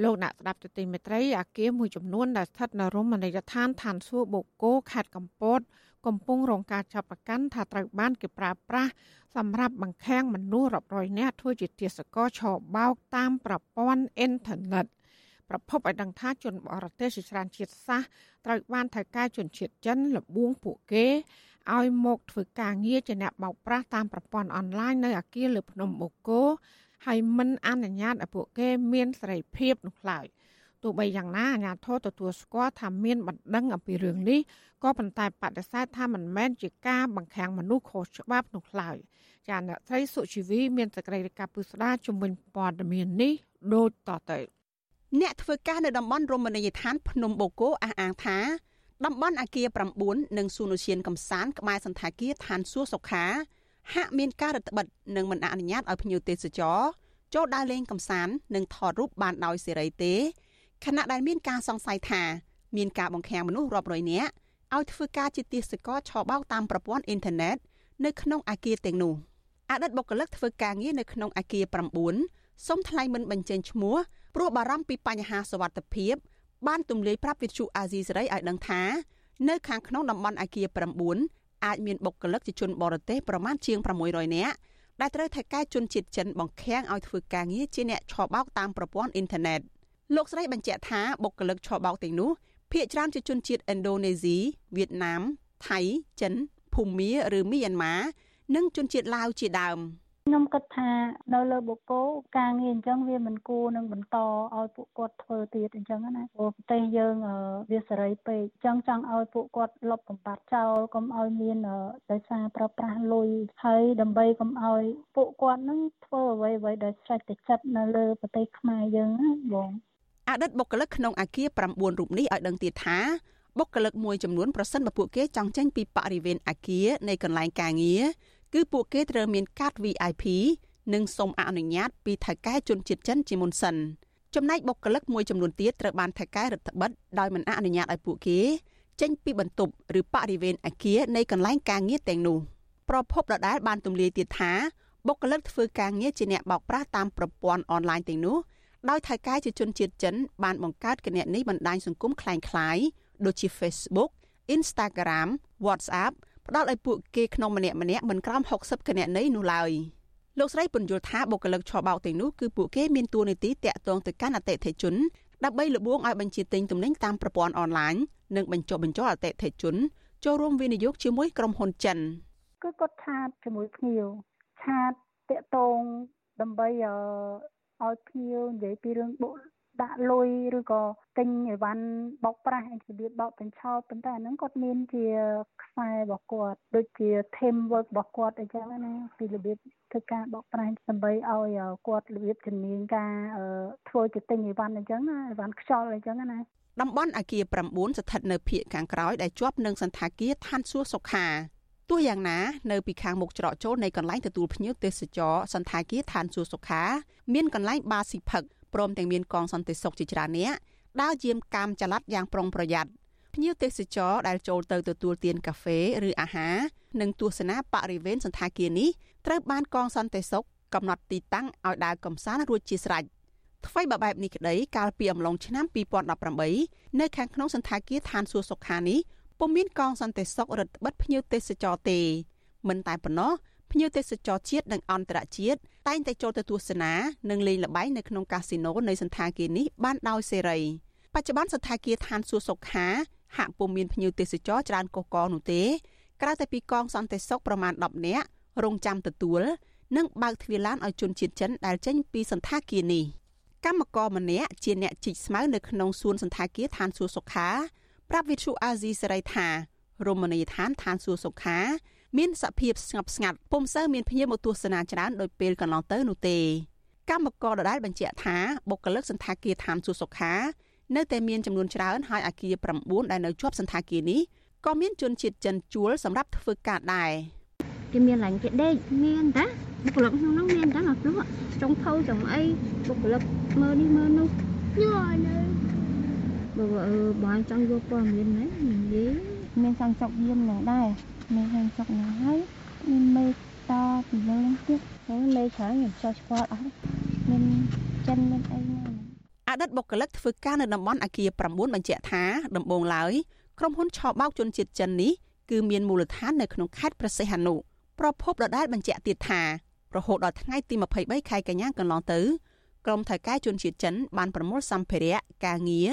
លោកអ្នកស្ដាប់ទទីមេត្រីអាគារមួយចំនួនដែលស្ថិតនៅរមណីយដ្ឋានឋានសួគ៌បូកគោខេត្តកំពត កំពុងរងការចាប់ប្រកាន់ថាត្រូវបានគេប្រើប្រាស់សម្រាប់បង្ខាំងមនុស្សរាប់រយនាក់ធ្វើជាទាសករឆបោកតាមប្រព័ន្ធអ៊ីនធឺណិតប្រពន្ធឲ្យដឹងថាជនបរទេសជាច្រើនជាតិសាសន៍ត្រូវបានថៅកែជនជាតិចិនលបួងពួកគេឲ្យមកធ្វើការងារជាអ្នកបោកប្រាស់តាមប្រព័ន្ធអនឡាញនៅអាគារលើភ្នំបូកគោ ហើយមិនអនុញ្ញាតឲ្យពួកគេមានសេរីភាពនោះឡើយទោះបីយ៉ាងណាអាជ្ញាធរទទួលស្គាល់ថាមានបណ្ដឹងអំពីរឿងនេះក៏ប៉ុន្តែបដិសេធថាមិនមែនជាការបង្ខាំងមនុស្សខុសច្បាប់នោះឡើយចាអ្នកស្រីសុជីវីមានសេចក្តីរាយការណ៍ពុស្ដាជំនាញព័ត៌មាននេះដូចតទៅអ្នកធ្វើការនៅតំបន់រមណីយដ្ឋានភ្នំបូកគោអះអាងថាតំបន់អាគារ9និងសួនឧទ្យានកំសាន្តក្បែរសន្តាគារឋានសួគ៌សុខា ហាក់មានការរឹតបន្តឹងនិងមិនអនុញ្ញាតឲ្យភ្ញៀវទេសចរចូលដើរលេងកម្សាន្តនិងថតរូបបានដោយសេរីទេខណៈដែលមានការសង្ស័យថាមានការបង្ខាំងមនុស្សរាប់រយនាក់ឲ្យធ្វើការជាទាសករឆបោកតាមប្រព័ន្ធអ៊ីនធឺណិតនៅក្នុងអាគារទាំងនោះអតីតបុគ្គលិកធ្វើការងារនៅក្នុងអាគារ9សូមថ្លែងមិនបញ្ចេញឈ្មោះព្រោះបារម្ភពីបញ្ហាសុវត្ថិភាពបានទម្លាយប្រាប់វិទ្យុអាស៊ីសេរីឲ្យដឹងថានៅខាងក្នុងតំបន់អាគារ9 អាចមានបុគ្គលិកជាជនបរទេសប្រមាណជាង600នាក់ដែលត្រូវថៃកែជនជាតិចិនបង្ខាំងឲ្យធ្វើការងារជាអ្នកឆបោកតាមប្រព័ន្ធអ៊ីនធឺណិតលោកស្រីបញ្ជាក់ថាបុគ្គលិកឆបោកទាំងនោះភាគច្រើនជាជនជាតិឥណ្ឌូនេស៊ីវៀតណាមថៃចិនភូមាឬមីយ៉ាន់ម៉ានិងជនជាតិឡាវជាដើម។ ខ្ញុំគិតថានៅលើបុគ្គលការងារអញ្ចឹងវាមិនគួរនឹងបន្តឲ្យពួកគាត់ធ្វើទៀតអញ្ចឹងណាព្រោះប្រទេសយើងវាសេរីពេកអញ្ចឹងចង់ឲ្យពួកគាត់លុបបំបាត់ចោលកុំឲ្យមានដោយសារប្រើប្រាស់លុយហើយដើម្បីកុំឲ្យពួកគាត់នឹងធ្វើអ្វីអ្វីដោយស្រេចតែចិត្តនៅលើប្រទេសខ្មែរយើងណាបងអតីតបុគ្គលិកក្នុងអាគារ9រូបនេះឲ្យដឹងទៀតថាបុគ្គលិកមួយចំនួនប្រសិនបើពួកគេចង់ចេញពីបរិវេណអាគារនៃកន្លែងការងារ គឺពួកគេត្រូវមានកាត VIP និងសូមអនុញ្ញាតពីថៅកែជនជាតិចិនជាមុនសិនចំណែកបុគ្គលិកមួយចំនួនទៀតត្រូវបានថៅកែរដ្ឋបិទដោយមិនអនុញ្ញាតឲ្យពួកគេចេញពីបន្ទប់ឬបរិវេណអគារនៃកន្លែងការងារទាំងនោះប្រពន្ធដដែលបានទម្លាយទៀតថាបុគ្គលិកធ្វើការងារជាអ្នកបោកប្រាស់តាមប្រព័ន្ធអនឡាញទាំងនោះដោយថៅកែជាជនជាតិចិនបានបង្កើតគណនីបណ្ដាញសង្គមคล้ายៗដូចជា Facebook Instagram WhatsApp ផ្ដល់ឲ្យពួកគេក្នុងម្នាក់ម្នាក់មិនក្រោម60គណនីនោះឡើយលោកស្រីពន្យល់ថាបុគ្គលិកឆបោកទាំងនោះគឺពួកគេមានតួនាទីតាក់ទងទៅកាន់អតិថិជនដើម្បីលបួងឲ្យបញ្ជាទិញទំនិញតាមប្រព័ន្ធអនឡាញនិងបញ្ចុះបញ្ចូលអតិថិជនចូលរួមវិនិយោគជាមួយក្រុមហ៊ុនចិនគឺគាត់ឆាតជាមួយភ្ញៀវឆាតតាក់ទងដើម្បីឲ្យភ្ញៀវនិយាយពីរឿងបុ ដាក់លុយឬក៏ទិញអីវ៉ាន់បោកប្រាស់របៀបបោកបញ្ឆោតប៉ុន្តែអាហ្នឹងគាត់មានជាខ្សែរបស់គាត់ដូចជា team work របស់គាត់អីចឹងណាពីរបៀបធ្វើការបោកប្រាស់ដើម្បីឲ្យគាត់របៀបជំនាញការធ្វើជាទិញអីវ៉ាន់អីចឹងណាអីវ៉ាន់ខ្យល់អីចឹងណាតំបន់អាគារ9ស្ថិតនៅភូមិខាងក្រោយដែលជាប់នឹងសន្តាគារឋានសួគ៌សុខាទោះយ៉ាងណានៅពីខាងមុខច្រកចូលនៃកន្លែងទទួលភ្ញៀវទេសចរសន្តាគារឋានសួគ៌សុខាមានកន្លែងបារស៊ីផឹក ព្រមទាំងមានកងសន្តិសុខជាច្រើនអ្នកដើរយាមកាមចល័តយ៉ាងប្រុងប្រយ័ត្នភ្ញៀវទេសចរដែលចូលទៅទទួលទានកាហ្វេឬអាហារនិងទស្សនាបរិវេណសន្តាគារនេះត្រូវបានកងសន្តិសុខកំណត់ទីតាំងឲ្យដើរកំសាន្តរួចជាស្រេចថ្មីបើបែបនេះក្តីកាលពីអំឡុងឆ្នាំ2018នៅខាងក្នុងសន្តាគារឋានសួគ៌សុខានេះពុំមានកងសន្តិសុខរឹតបន្តឹងភ្ញៀវទេសចរទេមិនតែប៉ុណ្ណោះ ភ្ញៀវទេសចរជាតិនិងអន្តរជាតិតែងតែចូលទៅទស្សនានិងលេងល្បែងនៅក្នុងកាស៊ីណូនៃសន្តាគារនេះបានដោយសេរីបច្ចុប្បន្នសន្តាគារឋានសួគ៌សុខាហាក់ពុំមានភ្ញៀវទេសចរច្រើនកុះកនោះទេក្រៅតែពីកងសន្តិសុខប្រមាណ10នាក់រងចាំទទួលនិងបើកទ្វារឡានឲ្យជនជាតិចិនដែលចេញពីសន្តាគារនេះកម្មករម្នាក់ជាអ្នកជីកស្មៅនៅក្នុងសួនសន្តាគារឋានសួគ៌សុខាប្រាប់វិទ្យុអាស៊ីសេរីថារមណីយដ្ឋានឋានសួគ៌សុខា មានសភាពស្ងប់ស្ងាត់ពុំសូវមានភ្ញៀវមកទស្សនាច្រើនដោយពេលកន្លងទៅនោះទេកម្មករដដែលបញ្ជាក់ថាបុគ្គលិកសន្តាគារឋានសួគ៌សុខានៅតែមានចំនួនច្រើនហើយអាគារ9ដែលនៅជាប់សន្តាគារនេះក៏មានជនជាតិចិនជួលសម្រាប់ធ្វើការដែរគេមានឡាញ់គេដេកមានតាបុគ្គលិកក្នុងនោះមានតាមកព្រោះចុងភៅចុងអីបុគ្គលិកមើលនេះមើលនោះយល់នៅបើអឺបងចង់យកព័ត៌មានហ្នឹងនិយាយមានសង្សុកយាមនឹងដែរ មានសង្សុកនឹងហើយមានមេតពីលើនឹងទៀតហើយមេច្រើនខ្ញុំចោះស្គាល់អស់មានចិនមានអីណាអតីតបុគ្គលិកធ្វើការនៅតំបន់អាគារ9បញ្ជាក់ថាដំបងឡើយក្រុមហ៊ុនឆោបោកជនជាតិចិននេះគឺមានមូលដ្ឋាននៅក្នុងខេត្តប្រសេះហនុប្រពន្ធដដែលបញ្ជាក់ទៀតថារហូតដល់ថ្ងៃទី23ខែកញ្ញាកន្លងទៅក្រុមថៅកែជនជាតិចិនបានប្រមូលសម្ភារៈការងារ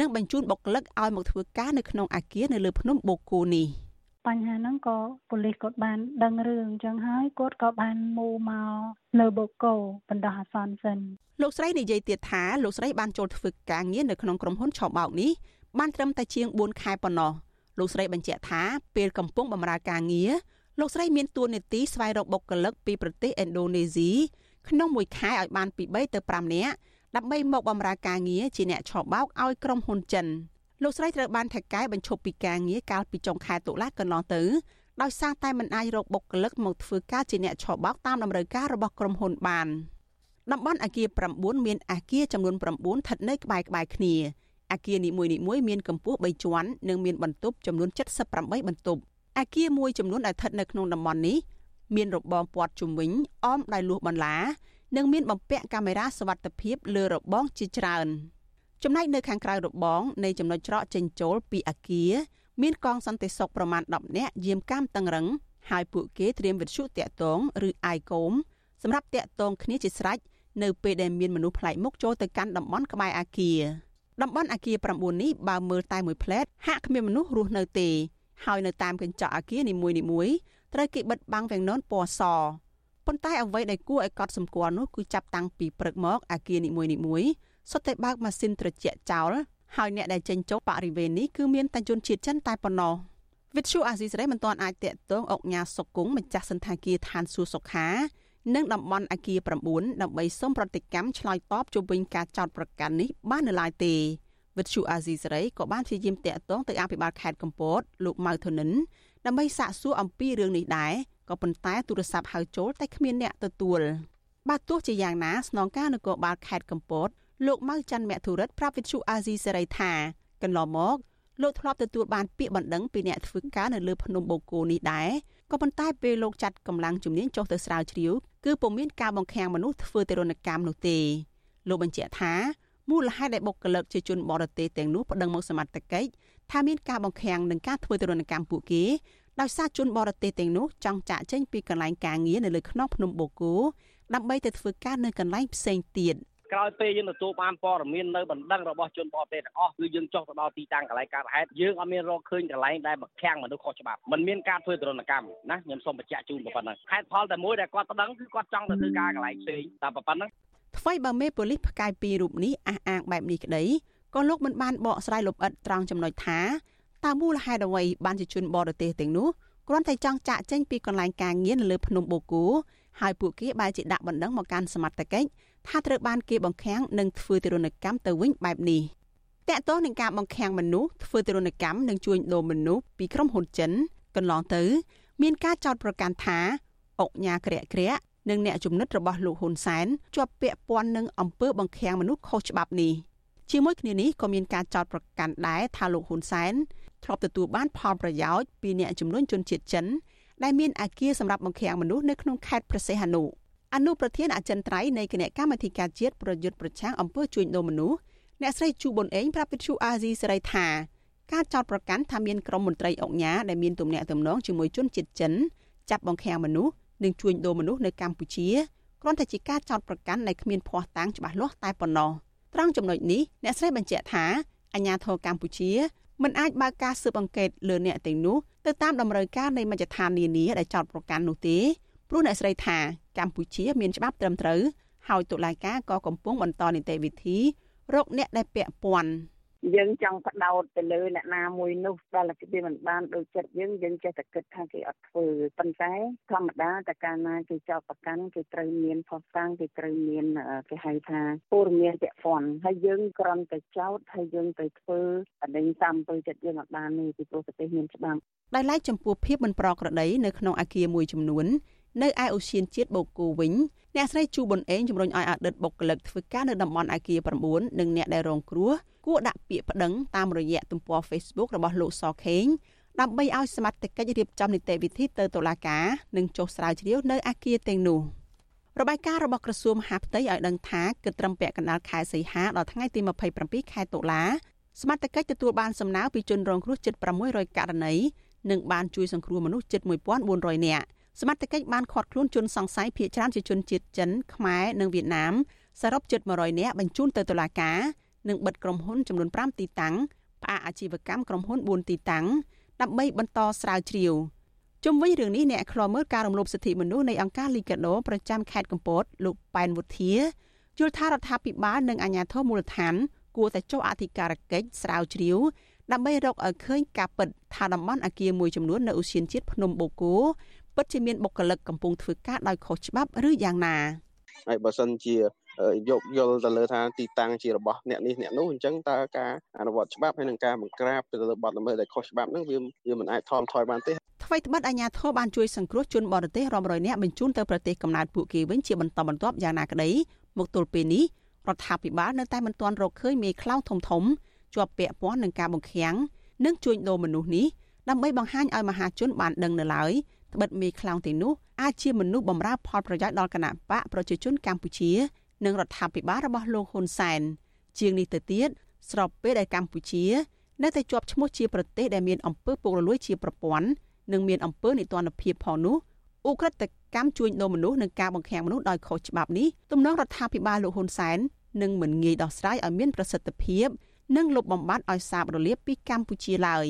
និងបញ្ជូនបុគ្គលិកឲ្យមកធ្វើការនៅក្នុងអាគារនៅលើភ្នំបូកគូនេះ បញ្ហាហ្នឹងក៏ប៉ូលីសគាត់បានដឹងរឿងអញ្ចឹងហើយគាត់ក៏បានមូមកនៅបូកូបណ្ដោះអាសន្នសិនលោកស្រីនិយាយទៀតថាលោកស្រីបានចូលធ្វើការងារនៅក្នុងក្រុមហ៊ុនឆោបោកនេះបានត្រឹមតែជាង4ខែប៉ុណ្ណោះលោកស្រីបញ្ជាក់ថាពេលកំពុងបម្រើការងារលោកស្រីមានតួនាទីស្វែងរកបុគ្គលិកពីប្រទេសឥណ្ឌូនេស៊ីក្នុងមួយខែឲ្យបានពី3ទៅ5នាក់ដើម្បីមកបម្រើការងារជាអ្នកឆោបោកឲ្យក្រុមហ៊ុនចិន លោកស្រីត្រូវបានថៅកែបញ្ឈប់ពីការងារកាលពីចុងខែតុលាកន្លងទៅដោយសារតែមិនអាចរកបុគ្គលិកមកធ្វើការជាអ្នកឆោបោកតាមតម្រូវការរបស់ក្រុមហ៊ុនបានតំបន់អាគារ9មានអាគារចំនួន9ស្ថិតនៅក្បែរក្បែរគ្នាអាគារនីមួយៗមានកម្ពស់3ជាន់និងមានបន្ទប់ចំនួន78បន្ទប់អាគារមួយចំនួនដែលស្ថិតនៅក្នុងតំបន់នេះមានរបងព័ទ្ធជុំវិញអមដោយលួសបន្លានិងមានបំពាក់កាមេរ៉ាសវត្ថិភាពលើរបងជាច្រើន ចំណែកនៅខាងក្រៅរបងនៃចំណុចច្រកចេញចូលពីអាគារមានកងសន្តិសុខប្រមាណ10នាក់យាមកាមតឹងរឹងហើយពួកគេត្រៀមវិទ្យុតាក់ទងឬអាយកូមសម្រាប់តាក់ទងគ្នាជាស្រេចនៅពេលដែលមានមនុស្សប្លែកមុខចូលទៅកាន់តំបន់ក្បែរអាគារតំបន់អាគារ9នេះបើមើលតែមួយផ្លែតហាក់គ្មានមនុស្សរស់នៅទេហើយនៅតាមកញ្ចក់អាគារនីមួយៗត្រូវគេបិទបាំងវាំងននពណ៌សប៉ុន្តែអ្វីដែលគួរឲ្យកត់សម្គាល់នោះគឺចាប់តាំងពីព្រឹកមកអាគារនីមួយៗ សុទ្ធតែបើកម៉ាស៊ីនត្រជាក់ចោលហើយអ្នកដែលចេញចូលបរិវេណនេះគឺមានតែជនជាតិចិនតែប៉ុណ្ណោះវិទ្យុអាស៊ីសេរីមិនទាន់អាចតាក់ទងអុកញ៉ាសុកគង់ម្ចាស់សន្តាគារឋានសួគ៌សុខានិងតំបន់អាគារ9ដើម្បីសូមប្រតិកម្មឆ្លើយតបជុំវិញការចោទប្រកាន់នេះបាននៅឡើយទេវិទ្យុអាស៊ីសេរីក៏បានព្យាយាមតាក់ទងទៅអភិបាលខេត្តកំពតលោកម៉ៅធនិនដើម្បីសាកសួរអំពីរឿងនេះដែរក៏ប៉ុន្តែទូរស័ព្ទហៅចូលតែគ្មានអ្នកទទួលបាទទោះជាយ៉ាងណាស្នងការនគរបាលខេត្តកំពត លោកម៉ៅច័ន្ទមធុរិតប្រាប់វិទ្យុអាស៊ីសេរីថាកន្លងមកលោកធ្លាប់ទទួលបានពាក្យបណ្ដឹងពីអ្នកធ្វើការនៅលើភ្នំបូកគោនេះដែរក៏ប៉ុន្តែពេលលោកចាត់កម្លាំងជំនាញចុះទៅស្រាវជ្រាវគឺពុំមានការបង្ខាំងមនុស្សធ្វើទរណកម្មនោះទេលោកបញ្ជាក់ថាមូលហេតុដែលបុគ្គលិកជាជនបរទេសទាំងនោះប្តឹងមកសមត្ថកិច្ចថាមានការបង្ខាំងនឹងការធ្វើទរណកម្មពួកគេដោយសារជនបរទេសទាំងនោះចង់ចាក់ចេញពីកន្លែងការងារនៅលើខ្នងភ្នំបូកគោដើម្បីទៅធ្វើការនៅកន្លែងផ្សេងទៀត ក្រោយពេលយើងទទួលបានព័ត៌មាននៅបណ្ដឹងរបស់ជនបរទេសទាំងអស់គឺយើងចុះទៅដល់ទីតាំងកន្លែងកើតហេតុយើងអត់មានរកឃើញកន្លែងដែលបង្ខាំងមនុស្សខុសច្បាប់មិនមានការធ្វើទរណកម្មណាខ្ញុំសូមបញ្ជាក់ជូនប៉ុណ្ណឹងហេតុផលតែមួយដែលគាត់ប្តឹងគឺគាត់ចង់ទៅធ្វើការកន្លែងផ្សេងតែប៉ុណ្ណឹងថ្មីបើមេប៉ូលីសផ្កាយពីររូបនេះអះអាងបែបនេះក្តីក៏លោកមិនបានបកស្រាយលម្អិតត្រង់ចំណុចថាតើមូលហេតុអ្វីបានជាជនបរទេសទាំងនោះគ្រាន់តែចង់ចាក់ចេញពីកន្លែងការងារនៅលើភ្នំបូកូហើយពួកគេបែរជាដាក់បណ្ដឹងមកកាន់សមត្ថកិច្ច ថាត្រូវបានគេបង្ខាំងនិងធ្វើទរណកម្មទៅវិញបែបនេះតកតោះនឹងការបង្ខាំងមនុស្សធ្វើទរណកម្មនិងជួញដូរមនុស្សពីក្រុមហ៊ុនចិនកន្លងទៅ មានការចោទប្រកាន់ថាអុកញ៉ាក្រាក់ក្រាក់និងអ្នកជំនិតរបស់លោកហ៊ុនសែនជាប់ពាក់ព័ន្ធនឹងអំពើបង្ខាំងមនុស្សខុសច្បាប់នេះជាមួយគ្នានេះក៏មានការចោទប្រកាន់ដែរថាលោកហ៊ុនសែនធ្លាប់ទទួលបានផលប្រយោជន៍ពីអ្នកចំនួនជនជាតិចិនដែលមានអាគារសម្រាប់បង្ខាំងមនុស្សនៅក្នុងខេត្តព្រះសីហនុ អនុប្រធានអចិន្ត្រៃយ៍នៃគណៈកម្មាធិការជាតិប្រយុទ្ធប្រឆាំងអំពើជួញដូរមនុស្សអ្នកស្រីជូប៊ុនអេងប្រាប់វិទ្យុអាស៊ីសេរីថាការចោទប្រកាន់ថាមានក្រុមមន្ត្រីអង្គការដែលមានទំនាក់ទំនងជាមួយជនជាតិចិនចាប់បង្ខាំងមនុស្សនិងជួញដូរមនុស្សនៅកម្ពុជាគ្រាន់តែជាការចោទប្រកាន់ដែលគ្មានភ័ស្តុតាងច្បាស់លាស់តែប៉ុណ្ណោះត្រង់ចំណុចនេះអ្នកស្រីបញ្ជាក់ថាអាញាធរកម្ពុជាមិនអាចបើកការស៊ើបអង្កេតលើអ្នកទាំងនោះទៅតាមតម្រូវការនៃមជ្ឈដ្ឋាននានាដែលចោទប្រកាន់នោះទេ ព្រោះអ្នកស្រីថាកម្ពុជាមានច្បាប់ត្រឹមត្រូវហើយតុលាការក៏កំពុងបន្តនីតិវិធីរកអ្នកដែលពាក់ព័ន្ធយើងចង់បដោតទៅលើអ្នកណាមួយនោះដែលគេមិនបានដូចចិត្តយើងយើងចេះតែគិតថាគេអត់ធ្វើប៉ុន្តែធម្មតាតើកាលណាគេចោទប្រកាន់គេត្រូវមានផុសតាំងគេត្រូវមានគេហៅថាព័ត៌មានពាក់ព័ន្ធហើយយើងគ្រាន់តែចោទហើយយើងទៅធ្វើអដេញតាមទៅចិត្តយើងអត់បានទេពីព្រោះប្រទេសមានច្បាប់ដោយឡែកចំពោះភាពមិនប្រក្រតីនៅក្នុងអាគារមួយចំនួន នៅឯអូសៀនជាតិបូកូវិញអ្នកស្រីជូប៊ុនអេងជំរុញឲ្យអតីតបុគ្គលិកធ្វើការនៅតំបន់អាគារ9និងអ្នកដែលរងគ្រោះគួរដាក់ពាក្យប្តឹងតាមរយៈទំព័រ Facebook របស់លោកសខេងដើម្បីឲ្យសមត្ថកិច្ចរៀបចំនីតិវិធីទៅតុលាការនិងចុះស្រាវជ្រាវនៅអាគារទាំងនោះរបាយការណ៍របស់ក្រសួងមហាផ្ទៃឲ្យដឹងថាគិតត្រឹមពាក់កណ្ដាលខែសីហាដល់ថ្ងៃទី27ខែតុលាសមត្ថកិច្ចទទួលបានសំណើពីជនរងគ្រោះជិត600ករណីនិងបានជួយសង្គ្រោះមនុស្សជិត1400នាក់ សមត្ថកិច្ចបានឃាត់ខ្លួនជនសង្ស័យភៀសច្រើនជាជនជាតិចិនខ្មែរនិងវៀតណាមសរុបជិត100នាក់បញ្ជូនទៅតុលាការនិងបិទក្រុមហ៊ុនចំនួន5ទីតាំងផ្អាកអាជីវកម្មក្រុមហ៊ុន4ទីតាំងដើម្បីបន្តស្រាវជ្រាវជុំវិញរឿងនេះអ្នកខ្លោមើលការរំលោភសិទ្ធិមនុស្សនៃអង្គការ Liga do ប្រចាំខេត្តកំពតលោកប៉ែនវុធាយល់ថារដ្ឋាភិបាលនិងអាជ្ញាធរមូលដ្ឋានគួរតែចុះអធិការកិច្ចស្រាវជ្រាវដើម្បីរកឲ្យឃើញការពិតថាតំបន់អាគារមួយចំនួននៅឧស្សាហជាតិភ្នំបូកូ ពិតជាមានបុគ្គលិកកំពុងធ្វើការដោយខុសច្បាប់ឬយ៉ាងណាហើយបើសិនជាយកយល់ទៅលើថាទីតាំងជារបស់អ្នកនេះអ្នកនោះអញ្ចឹងតើការអនុវត្តច្បាប់ហើយនឹងការបង្ក្រាបទៅលើបទល្មើសដែលខុសច្បាប់ហ្នឹងវាវាមិនអាចថមថយបានទេថ្មីត្បិតអាជ្ញាធរបានជួយសង្គ្រោះជនបរទេសរាប់រយនាក់បញ្ជូនទៅប្រទេសកំណើតពួកគេវិញជាបន្តបន្ទាប់យ៉ាងណាក្តីមកទល់ពេលនេះរដ្ឋាភិបាលនៅតែមិនទាន់រកឃើញមេខ្លោងធំធំជាប់ពាក់ព័ន្ធនឹងការបង្ខាំងនិងជួញដូរមនុស្សនេះដើម្បីបង្ហាញឲ្យមហាជនបានដឹងនៅឡើយ ត្បិតមេខ្លោងទាំងនោះអាចជាមនុស្សបម្រើផលប្រយោជន៍ដល់គណៈបកប្រជាជនកម្ពុជា និងរដ្ឋាភិបាលរបស់លោកហ៊ុនសែនជាងនេះទៅទៀតស្របពេលដែលកម្ពុជា នៅតែជាប់ឈ្មោះជាប្រទេសដែលមានអំពើពុករលួយជាប្រព័ន្ធនិងមានអំពើនីតិរដ្ឋភាពផងនោះអ ுக ្រិតកម្មជួញដូរមនុស្សនិងការបង្ខាំងមនុស្សដោយខុសច្បាប់នេះទំនងរដ្ឋាភិបាលលោកហ៊ុនសែននឹងមិនងាយដោះស្រាយឲ្យមានប្រសិទ្ធភាពនិងលុបបំបាត់ឲ្យសាបរលាបពីកម្ពុជាឡើយ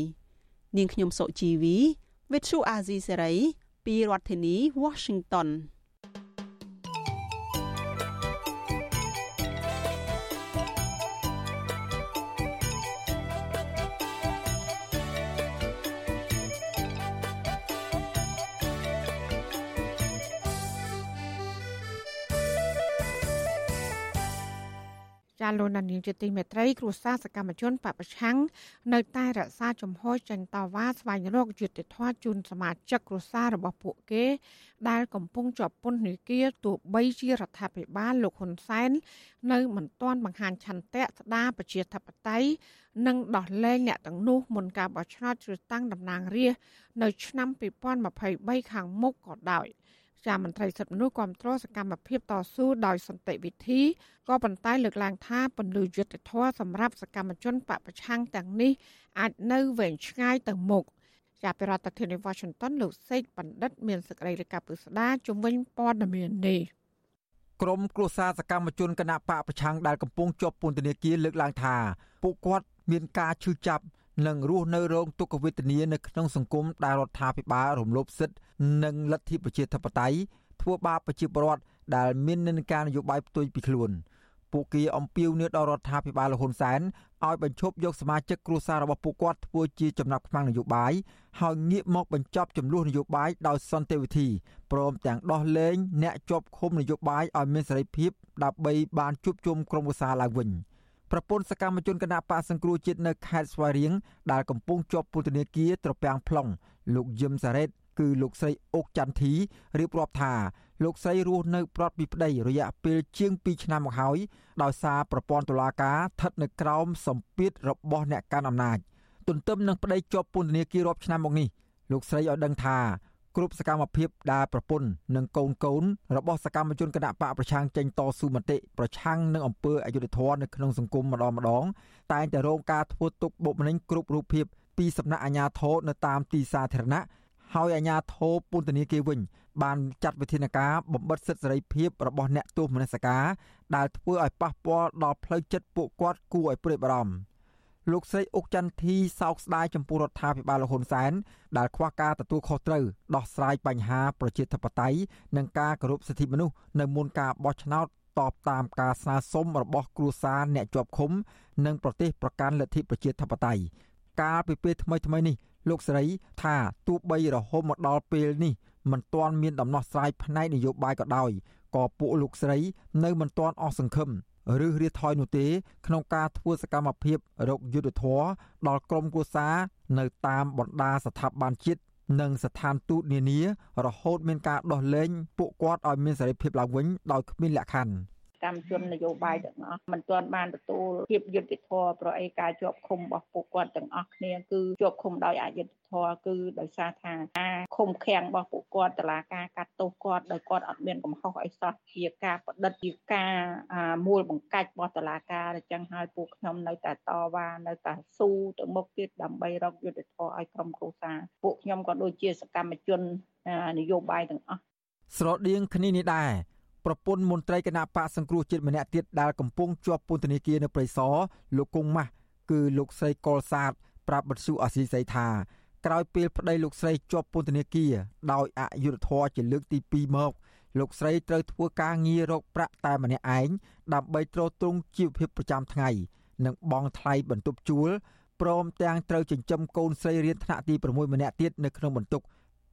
នាងខ្ញុំសុជីវី Vithu Azizi Serai ពីរដ្ឋធានី Washington ចាលោកនានីជាទីមេត្រីគ្រួសារសកម្មជនបពប្រឆាំងនៅតែរក្សាជំហរចាញ់តវ៉ាស្វែងរកយុត្តិធម៌ជូនសមាជិកគ្រួសាររបស់ពួកគេ ដែលកំពុងជាប់ពន្ធនាគារទោះបីជារដ្ឋាភិបាលលោកហ៊ុនសែននៅមិនទាន់បង្ហាញឆន្ទៈស្ដារប្រជាធិបតេយ្យនិងដោះលែងអ្នកទាំងនោះមុនការបោះឆ្នោតជ្រើសតាំងតំណាងរាស្ត្រនៅឆ្នាំ2023ខាងមុខក៏ដោយ។ ចាមន្ត្រីសិទ្ធិមនុស្សគ្រប់គ្រងសកម្មភាពតស៊ូដោយសន្តិវិធីក៏ប៉ុន្តែលើកឡើងថាពន្លឺយុទ្ធធរសម្រាប់សកម្មជនបពប្រឆាំងទាំងនេះអាចនៅវែងឆ្ងាយទៅមុខជាប្រធានាធិបតី Washington លោកសេកបណ្ឌិត មានសេចក្តីរាយការណ៍ពុស្ដាជំវិញព័ត៌មាននេះក្រមគ្រួសារសកម្មជនគណៈបកប្រឆាំងដែលកំពុងជាប់ពន្ធនាគារលើកឡើងថាពួកគាត់មានការឈឺចាប់ និងរស់នៅរងទុក្ខវេទនានៅក្នុងសង្គមដែលរដ្ឋាភិបាលរំលោភសិទ្ធិនិងលទ្ធិប្រជាធិបតេយ្យធ្វើបាបប្រជាពលរដ្ឋដែលមាននិន្នាការនយោបាយផ្ទុយពីខ្លួនពួកគេអំពាវនាវដល់រដ្ឋាភិបាលលហ៊ុនសែនឲ្យបញ្ឈប់យកសមាជិកគ្រួសាររបស់ពួកគាត់ធ្វើជាចំណាប់ខ្មាំងនយោបាយហើយងាកមកបញ្ចប់ចំនួននយោបាយដោយសន្តិវិធីព្រមទាំងដោះលែងអ្នកជាប់ឃុំនយោបាយឲ្យមានសេរីភាពដើម្បីបានជួបជុំក្រុមគ្រួសារឡើងវិញ។ ប្រពន្ធសកម្មជនគណៈបកសង្គ្រោះជាតិនៅខេត្តស្វាយរៀងដែលកំពុងជាប់ពន្ធនាគារត្រពាំង plong លោកយឹមសារ៉េតគឺលោកស្រីអុកចន្ទធីរៀបរាប់ថាលោកស្រីរស់នៅប្រត់ពីប្តីរយៈពេលជាង2ឆ្នាំមកហើយដោយសារប្រព័ន្ធតុលាការស្ថិតនៅក្រោមសម្ពាធរបស់អ្នកកាន់អំណាចទន្ទឹមនឹងប្តីជាប់ពន្ធនាគាររាប់ឆ្នាំមកនេះលោកស្រីឲ្យដឹងថា គ្រប់សកម្មភាពដែលប្រពន្ធនិងកូនកូនរបស់សកម្មជនគណៈបកប្រឆាំងចេញតស៊ូមតិប្រឆាំងនឹងអំពើអយុត្តិធម៌នៅក្នុងសង្គមម្ដងម្ដងតែងតែរងការធ្វើទុកបុកម្នេញគ្រប់រូបភាពពីសំណាក់អាជ្ញាធរនៅតាមទីសាធារណៈហើយអាជ្ញាធរពន្ធនាគារវិញ បានចាត់វិធានការបំបិទសិទ្ធិសេរីភាពរបស់អ្នកទោសមនសិការដែលធ្វើឲ្យប៉ះពាល់ដល់ផ្លូវចិត្តពួកគាត់គួរឲ្យព្រួយបារម្ភ លោកស្រីអុកចន្ទធីសោកស្ដាយចំពោះរដ្ឋាភិបាលលហ៊ុនសែនដែលខ្វះការទទួលខុសត្រូវដោះស្រាយបញ្ហាប្រជាធិបតេយ្យនិងការគោរពសិទ្ធិមនុស្សនៅមុនការបោះឆ្នោតតបតាមការស្នើសុំរបស់គ្រួសារអ្នកជាប់ឃុំ និងប្រទេសប្រកាន់លទ្ធិប្រជាធិបតេយ្យកាលពីពេលថ្មីថ្មីនេះលោកស្រីថាទោះបីរហូតមកដល់ពេលនេះមិនទាន់មានដំណោះស្រាយផ្នែកនយោបាយក៏ដោយក៏ពួកលោកស្រីនៅមិនទាន់អស់សង្ឃឹម ឬរៀថយនោះទេ ក្នុងការធ្វើសកម្មភាពរកយុទ្ធធរដល់ក្រមគូសានៅតាមបណ្ដាស្ថាប័នជាតិនិងស្ថានទូតនានារហូតមានការដោះលែងពួកគាត់ឲ្យមានសេរីភាពឡើងវិញដោយគ្មានលក្ខខណ្ឌ កម្មជននយោបាយទាំងអស់មិនទាន់បានទទួលភាពយុត្តិធម៌ប្រអីការជាប់ឃុំរបស់ពួកគាត់ទាំងអស់គ្នាគឺជាប់ឃុំដោយអយុត្តិធម៌គឺដោយសារថាការឃុំឃាំងរបស់ពួកគាត់តឡាការកាត់ទោសគាត់ដោយគាត់អត់មានកំហុសអីសោះជាការបដិទ្ធជាការមូលបង្កាច់របស់តឡាការអញ្ចឹងហើយពួកខ្ញុំនៅតែតវ៉ានៅតែស៊ូទៅមុខទៀតដើម្បីរកយុត្តិធម៌ឲ្យក្រុមគ្រួសារពួកខ្ញុំក៏ដូចជាសកម្មជននយោបាយទាំងអស់ស្រដៀងគ្នានេះដែរ ប្រពន្ធមន្ត្រីគណៈបកសង្គ្រោះជាតិម្នាក់ទៀតដែលកំពុងជាប់ពន្ធនាគារនៅព្រៃសរលោកគង់ម៉ាស់គឺលោកស្រីកុលសាទប្រាប់បទសុអសីសីថាក្រោយពេលប្តីលោកស្រីជាប់ពន្ធនាគារដោយអយុធធរជាលើកទី2មកលោកស្រីត្រូវធ្វើការងាររកប្រាក់តែម្នាក់ឯងដើម្បីទ្រទ្រង់ជីវភាពប្រចាំថ្ងៃ និងបង់ថ្លៃបន្ទប់ជួលព្រមទាំងត្រូវចិញ្ចឹមកូនស្រីរៀនថ្នាក់ទី6ម្នាក់ទៀតនៅក្នុងបន្ទុក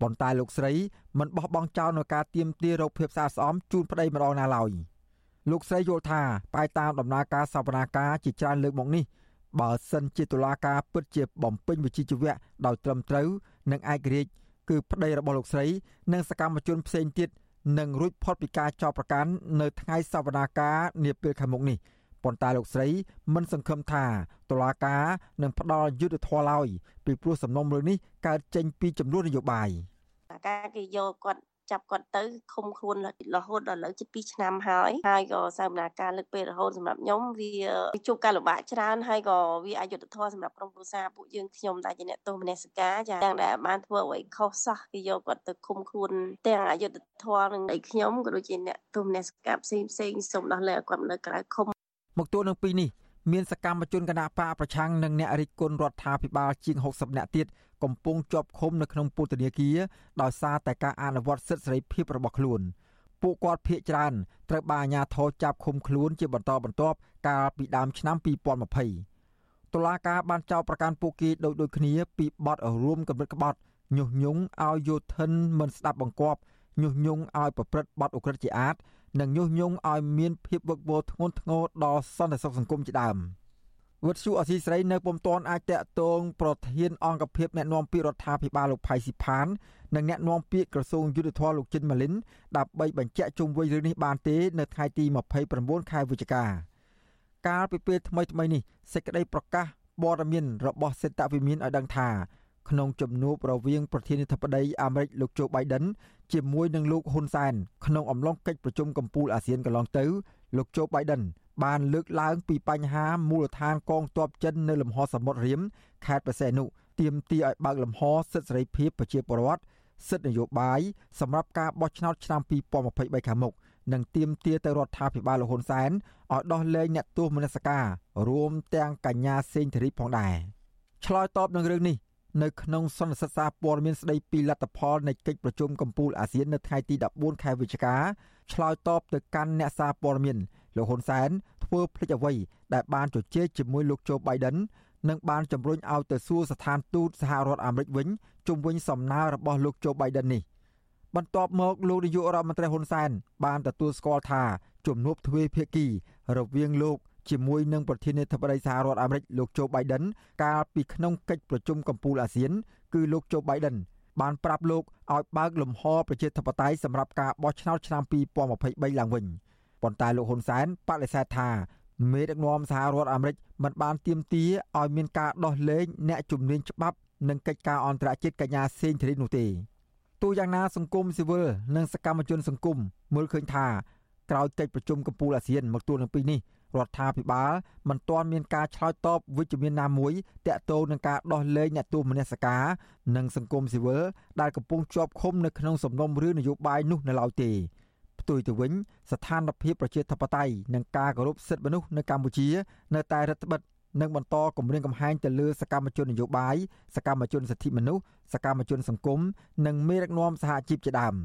ប៉ុន្តែលោកស្រីមិនបោះបង់ចោលនូវការទៀមទារោគភាពស្អាតស្អំជូនប្តីម្ដងណាឡើយលោកស្រីយល់ថាបែតាមដំណើរការសវនាការជាច្រើនលើកមកនេះបើសិនជាតុលាការពិតជាបំពេញវិជ្ជាជីវៈដោយត្រឹមត្រូវនិងឯករាជ្យគឺប្តីរបស់លោកស្រី និងសកម្មជនផ្សេងទៀតនឹងរួចផុតពីការចោទប្រកាន់នៅថ្ងៃសវនាការនាពេលខាងមុខនេះប៉ុន្តែលោកស្រីមិនសង្ឃឹមថាតុលាការនឹងផ្ដល់យុត្តិធម៌ឡើយពីព្រោះសំណុំរឿងនេះកើតចេញពីចំនួននយោបាយ ការគេយកគាត់ចាប់គាត់ទៅឃុំខ្លួនរហូតដល់លើជិត2ឆ្នាំហើយហើយក៏សកម្មភាពលើកពេលរហូតសម្រាប់ខ្ញុំវាជួបការលំបាកច្រើនហើយក៏វាអយុត្តិធម៌សម្រាប់ក្រុមគ្រួសារពួកយើងខ្ញុំដែលជាអ្នកទោសមនសិការចាទាំងដែលបានធ្វើអ្វីខុសសោះគេយកគាត់ទៅឃុំខ្លួនទាំងអយុត្តិធម៌នឹងឲ្យខ្ញុំក៏ដូចជាអ្នកទោសមនសិការផ្សេងផ្សេងសូមដោះលែងឲ្យគាត់នៅក្រៅឃុំមកទល់នឹងពីនេះមានសកម្មជនគណបកប្រឆាំងនិងអ្នករិះគន់រដ្ឋាភិបាលជាង60នាក់ទៀត កំពុងជាប់ឃុំនៅក្នុងពន្ធនាគារដោយសារតែការអនុវត្តសិទ្ធិសេរីភាពរបស់ខ្លួនពួកគាត់ភ័យច្រើនត្រូវបានអាជ្ញាធរចាប់ឃុំខ្លួនជាបន្តបន្ទាប់កាលពីដើមឆ្នាំ2020តុលាការបានចោទប្រកាន់ពួកគេដូចដូចគ្នាពីបទរួមគំនិតក្បត់ញុះញង់ឲ្យយោធិនមិនស្ដាប់បង្គាប់ញុះញង់ឲ្យប្រព្រឹត្តបទឧក្រិដ្ឋជាអាតនិងញុះញង់ឲ្យមានភាពវឹកវរធ្ងន់ធ្ងរដល់សន្តិសុខសង្គមជាដើម វត្តសុអសីស្រីនៅពុំទាន់អាចតាក់ទងប្រធានអង្គភិបអ្នកណាំពាក្យរដ្ឋាភិបាលលោកផៃស៊ីផាននិងអ្នកណាំពាក្យក្រសួងយុទ្ធភ័ពលោកជិនម៉ាលីនដើម្បីបញ្ជាក់ជុំវិញរឿងនេះបានទេនៅថ្ងៃទី29ខែវិច្ឆិកាកាលពីពេលថ្មីថ្មីនេះសេចក្តីប្រកាសព័ត៌មានរបស់សេតវិមានឲ្យដឹងថាក្នុងជំនួបរវាងប្រធានាធិបតីអាមេរិកលោកជូបៃដិនជាមួយនឹងលោកហ៊ុនសែនក្នុងអំឡុងកិច្ចប្រជុំកំពូលអាស៊ានកន្លងទៅលោកជូបៃដិន បានលើកឡើងពីបញ្ហាមូលដ្ឋានកងទ័ពចិននៅលំហសមុទ្ររៀមខេត្តបរសេនុទាមទារឲ្យបើកលំហសិទ្ធិសេរីភាពប្រជាពលរដ្ឋសិទ្ធិនយោបាយសម្រាប់ការបោះឆ្នោតឆ្នាំ2023ខាងមុខនិងទាមទារទៅរដ្ឋាភិបាលលហ៊ុនសែនឲ្យដោះលែងអ្នកទោសមនសិការរួមទាំងកញ្ញាសេងធារីផងដែរឆ្លើយតបនឹងរឿងនេះនៅក្នុងសន្និសីទសារព័ត៌មានស្ដីពីលទ្ធផលនៃកិច្ចប្រជុំកំពូលអាស៊ាននៅថ្ងៃទី14ខែវិច្ឆិកាឆ្លើយតបទៅកាន់អ្នកសារព័ត៌មាន លោកហ៊ុនសែនធ្វើភ្លេចអ្វីដែលបានជជែកជាមួយលោកជូបៃដិននិងបានជំរុញឲ្យទៅសួរស្ថានទូតសហរដ្ឋអាមេរិកវិញជំវិញសំណើរបស់លោកជូបៃដិននេះបន្ទាប់មកលោកនាយករដ្ឋមន្ត្រីហ៊ុនសែនបានទទួលស្គាល់ថាជំនួបទ្វេភាគីរវាងលោកជាមួយនឹងប្រធានាធិបតីសហរដ្ឋអាមេរិកលោកជូបៃដិនកាលពីក្នុងកិច្ចប្រជុំកម្ពុជាអាស៊ាន គឺលោកជូបៃដិនបានប្រាប់លោកឲ្យបើកលំហប្រជាធិបតេយ្យសម្រាប់ការបោះឆ្នោតឆ្នាំ2023ឡើងវិញ។ ប៉ុន្តែលោកហ៊ុនសែនបដិសេធថាមេដឹកនាំសហរដ្ឋអាមេរិកមិនបានទាមទារឲ្យមានការដោះលែងអ្នកជំនាញច្បាប់និងកិច្ចការអន្តរជាតិកញ្ញាសេងធីរីនោះទេទូយ៉ាងណាសង្គមស៊ីវិលនិងសកម្មជនសង្គមមើលឃើញថាក្រោយកិច្ចប្រជុំកំពូលអាស៊ានមកទួលនឹងពីនេះរដ្ឋាភិបាលមិនទាន់មានការឆ្លើយតបវិជ្ជមានណាមួយតាក់ទងនឹងការដោះលែងអ្នកទោសមនសិការនិងសង្គមស៊ីវិលដែលកំពុងជាប់ឃុំនៅក្នុងសំណុំរឿងនយោបាយនោះនៅឡើយទេ ផ្ទុយទៅវិញស្ថានភាពប្រជាធិបតេយ្យនិងការគោរពសិទ្ធិមនុស្សនៅកម្ពុជា នៅតែរដ្ឋបិទនិងបន្តគម្រាមកំហែងទៅលើសកម្មជននយោបាយសកម្មជនសិទ្ធិមនុស្សសកម្មជនសង្គមនិងមេដឹកនាំសហជីពជាដើម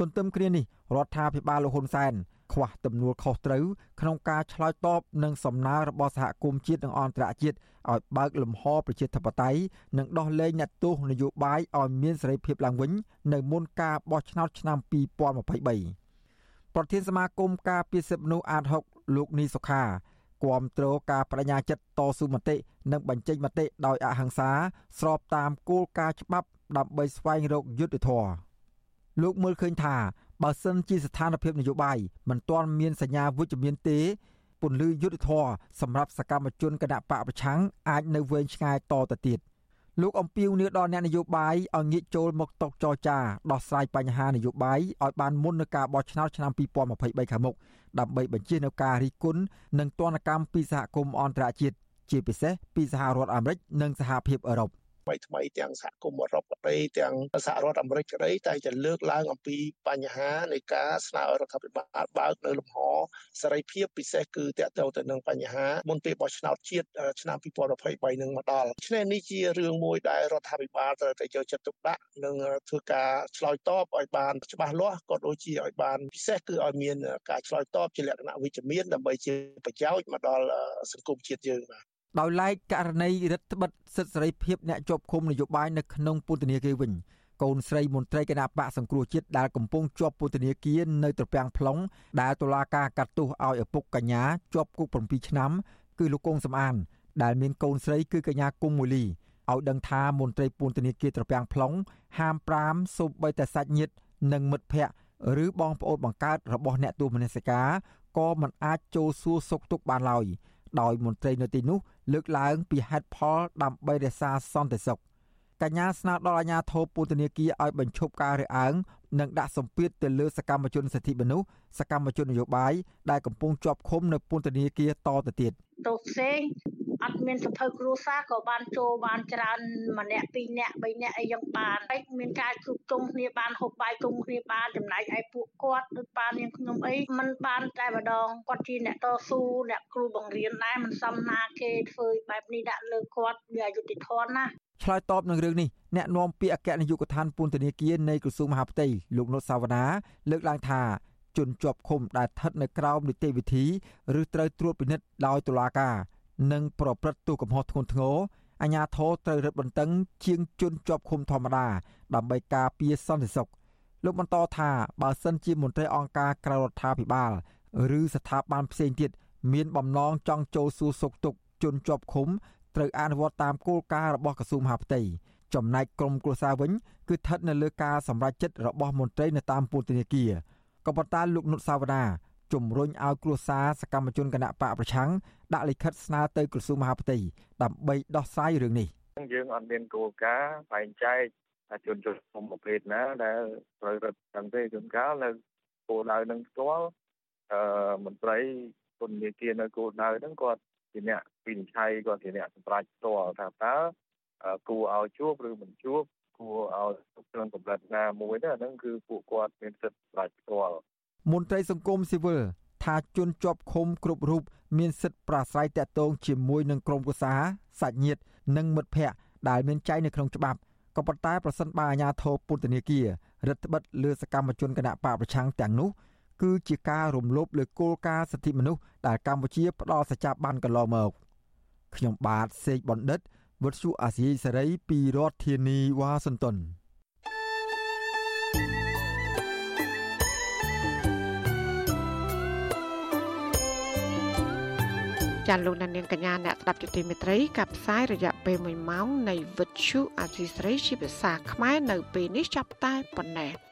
ទន្ទឹមគ្នានេះរដ្ឋាភិបាលលោកហ៊ុនសែនខ្វះទំនួលខុសត្រូវក្នុងការឆ្លើយតបនឹងសំណើរបស់សហគមន៍ជាតិនិងអន្តរជាតិឲ្យបើកលំហប្រជាធិបតេយ្យនិងដោះលែងអ្នកទោសនយោបាយឲ្យមានសេរីភាពឡើងវិញ នៅមុនការបោះឆ្នោតឆ្នាំ2023 ប្រធានសមាគមការពារសិទ្ធិមនុស្សអាត6លោកនីសុខាគាំទ្រការបដិញ្ញាចិត្តតស៊ូមតិនិងបញ្ចេញមតិដោយអហិង្សាស្របតាមគោលការណ៍ច្បាប់ដើម្បីស្វែងរកយុត្តិធម៌លោកមើលឃើញថាបើសិនជាស្ថានភាពនយោបាយមិនទាន់មានសញ្ញាវិជ្ជមានទេពន្លឺយុទ្ធធរសម្រាប់សកម្មជនគណៈបកប្រឆាំងអាចនៅវែងឆ្ងាយតទៅទៀត លោកអំពីវនីដល់អ្នកនយោបាយឲ្យងាកចូលមកតុចរចាដោះស្រាយបញ្ហានយោបាយឲ្យបានមុននឹងការបោះឆ្នោតឆ្នាំ2023ខាងមុខដើម្បីបញ្ជានៅការរិះគន់និងទណ្ឌកម្មពីសហគមន៍អន្តរជាតិជាពិសេសពីសហរដ្ឋអាមេរិកនិងសហភាពអឺរ៉ុប ថ្មីថ្មីទាំងសហគមន៍អឺរ៉ុបក្តីទាំងសហរដ្ឋអាមេរិកក្តីតែจะលើកឡើងអំពីបញ្ហានៃការស្នើរដ្ឋាភិបាលបើកនៅលំហសេរីភាពពិសេសគឺតកតទៅនឹងបញ្ហាមុនពេលបោះឆ្នោតជាតិឆ្នាំ2023នឹងមកដល់ឆ្នេះនេះជារឿងមួយដែលរដ្ឋាភិបាលត្រូវតែយកចិត្តទុកដាក់និងធ្វើការឆ្លើយតបឲ្យបានច្បាស់លាស់ក៏ដូចជាឲ្យបានពិសេសគឺឲ្យមានការឆ្លើយតបជាលក្ខណៈវិជ្ជមានដើម្បីជាប្រយោជន៍មកដល់សង្គមជាតិយើងបាទ ដោយឡែកករណីរដ្ឋបិទសិទ្ធិសេរីភាពអ្នកជាប់ឃុំនយោបាយនៅក្នុងពន្ធនាគារវិញកូនស្រីមន្ត្រីគណៈបកសង្គ្រោះជាតិដែលកំពុងជាប់ពន្ធនាគារនៅត្រពាំង plong ដែលតុលាការកាត់ទោសឲ្យឪពុកកញ្ញាជាប់គុក7ឆ្នាំ គឺលោកកុងសំអាន ដែលមានកូនស្រីគឺកញ្ញាគុំមូលីឲ្យដឹងថាមន្ត្រីពន្ធនាគារត្រពាំង plong ហាម5សូម្បីតែសាច់ញាតិនិងមិត្តភ័ក្តិឬបងប្អូនបង្កើតរបស់អ្នកទោសមនសិការក៏មិនអាចចូលសួរសុខទុក្ខបានឡើយ ដោយមន្ត្រីនៅទីនោះលើកឡើងពីហេតុផលដើម្បីរក្សាសន្តិសុខ កញ្ញាស្នើដល់អាជ្ញាធរពន្ធនាគារឲ្យបញ្ឈប់ការរើសអើងនិងដាក់សម្ពាធទៅលើសកម្មជនសិទ្ធិមនុស្សសកម្មជននយោបាយដែលកំពុងជាប់ឃុំនៅពន្ធនាគារតទៅទៀតទោសផ្សេងអត់មានសភៅគ្រួសារក៏បានចូលបានច្រើនម្នាក់ពីរនាក់បីនាក់អីយ៉ាងបានតែមានការជួបជុំគ្នាបានហូបបាយជុំគ្នាបានចំណែកឯពួកគាត់ដូចប៉ានាងខ្ញុំអីมันបានតែម្ដងគាត់ជាអ្នកតស៊ូអ្នកគ្រូបង្រៀនដែរមិនសមណាគេធ្វើបែបនេះដាក់លើគាត់វាអយុត្តិធម៌ណាស់ ឆ្លើយតបនឹងរឿងនេះអ្នកនាំពាក្យអគ្គនាយកដ្ឋានពន្ធនាគារនៃក្រសួងមហាផ្ទៃលោកនុតសាវណ្ណាលើកឡើងថាជនជាប់ឃុំដែលស្ថិតនៅក្រោមនីតិវិធីឬត្រូវត្រួតពិនិត្យដោយតុលាការនិងប្រព្រឹត្តទោសកំហុសធ្ងន់ធ្ងរអាជ្ញាធរត្រូវរឹតបន្តឹងជាងជនជាប់ឃុំធម្មតាដើម្បីការពារសន្តិសុខលោកបន្តថាបើសិនជាមន្ត្រីអង្គការក្រៅរដ្ឋាភិបាលឬស្ថាប័នផ្សេងទៀតមានបំណងចង់ចូលសួរសុខទុក្ខជនជាប់ឃុំ ត្រូវអនុវត្តតាមគោលការណ៍របស់ក្រសួងមហាផ្ទៃចំណែកក្រមគ្រួសារវិញគឺស្ថិតនៅលើការសម្រេចចិត្តរបស់មន្ត្រីនៅតាមពន្ធនាគារក៏ប៉ុន្តែលោកនុតសាវណ្ណាជំរុញឲ្យគ្រួសារសកម្មជនគណៈបកប្រឆាំងដាក់លិខិតស្នើទៅក្រសួងមហាផ្ទៃដើម្បីដោះស្រាយរឿងនេះយើងអត់មានគោលការណ៍បែងចែកជនជនគុំប្រភេទណាដែលត្រូវរត់ទាំងទេជួនកាលនៅគោលដៅនឹងផ្ទាល់អឺមន្ត្រីពន្ធនាគារនៅគោលដៅហ្នឹងគាត់ ជាអ្នកវិនិច្ឆ័យគាត់ជាអ្នកសម្រេចផ្ទាល់ថាតើគួរឲ្យជួបឬមិនជួបគួរឲ្យក្នុងកម្រិតណាមួយទៅអាហ្នឹងគឺពួកគាត់មានសិទ្ធិសម្រេចផ្ទាល់មន្ត្រីសង្គមស៊ីវិលថាជនជាប់ឃុំគ្រប់រូបមានសិទ្ធិប្រាស្រ័យតាក់ទងជាមួយនឹងក្រុមប្រសាសាច់ញាតិនិងមិត្តភ័ក្តិដែលមានចែងនៅក្នុងច្បាប់ក៏ប៉ុន្តែប្រសិនបើអាជ្ញាធរពន្ធនាគាររដ្ឋបិទលើសកម្មជនគណៈបកប្រឆាំងទាំងនោះ គឺជាការរំលោភលើគោលការណ៍សិទ្ធិមនុស្សដែលកម្ពុជាផ្ដល់សច្ចាប័នកន្លងមកខ្ញុំបាទសេកបណ្ឌិតវុទ្ធុអាស៊ីសេរីពីរដ្ឋធានីវ៉ាស៊ីនតោនចាលោកនាងកញ្ញាអ្នកស្ដាប់ជទីមេត្រីកັບផ្សាយរយៈពេល1ម៉ោងនៃវិទ្យុអាស៊ីស្រីជាភាសាខ្មែរនៅពេលនេះចាប់តែប៉ុណ្ណេះ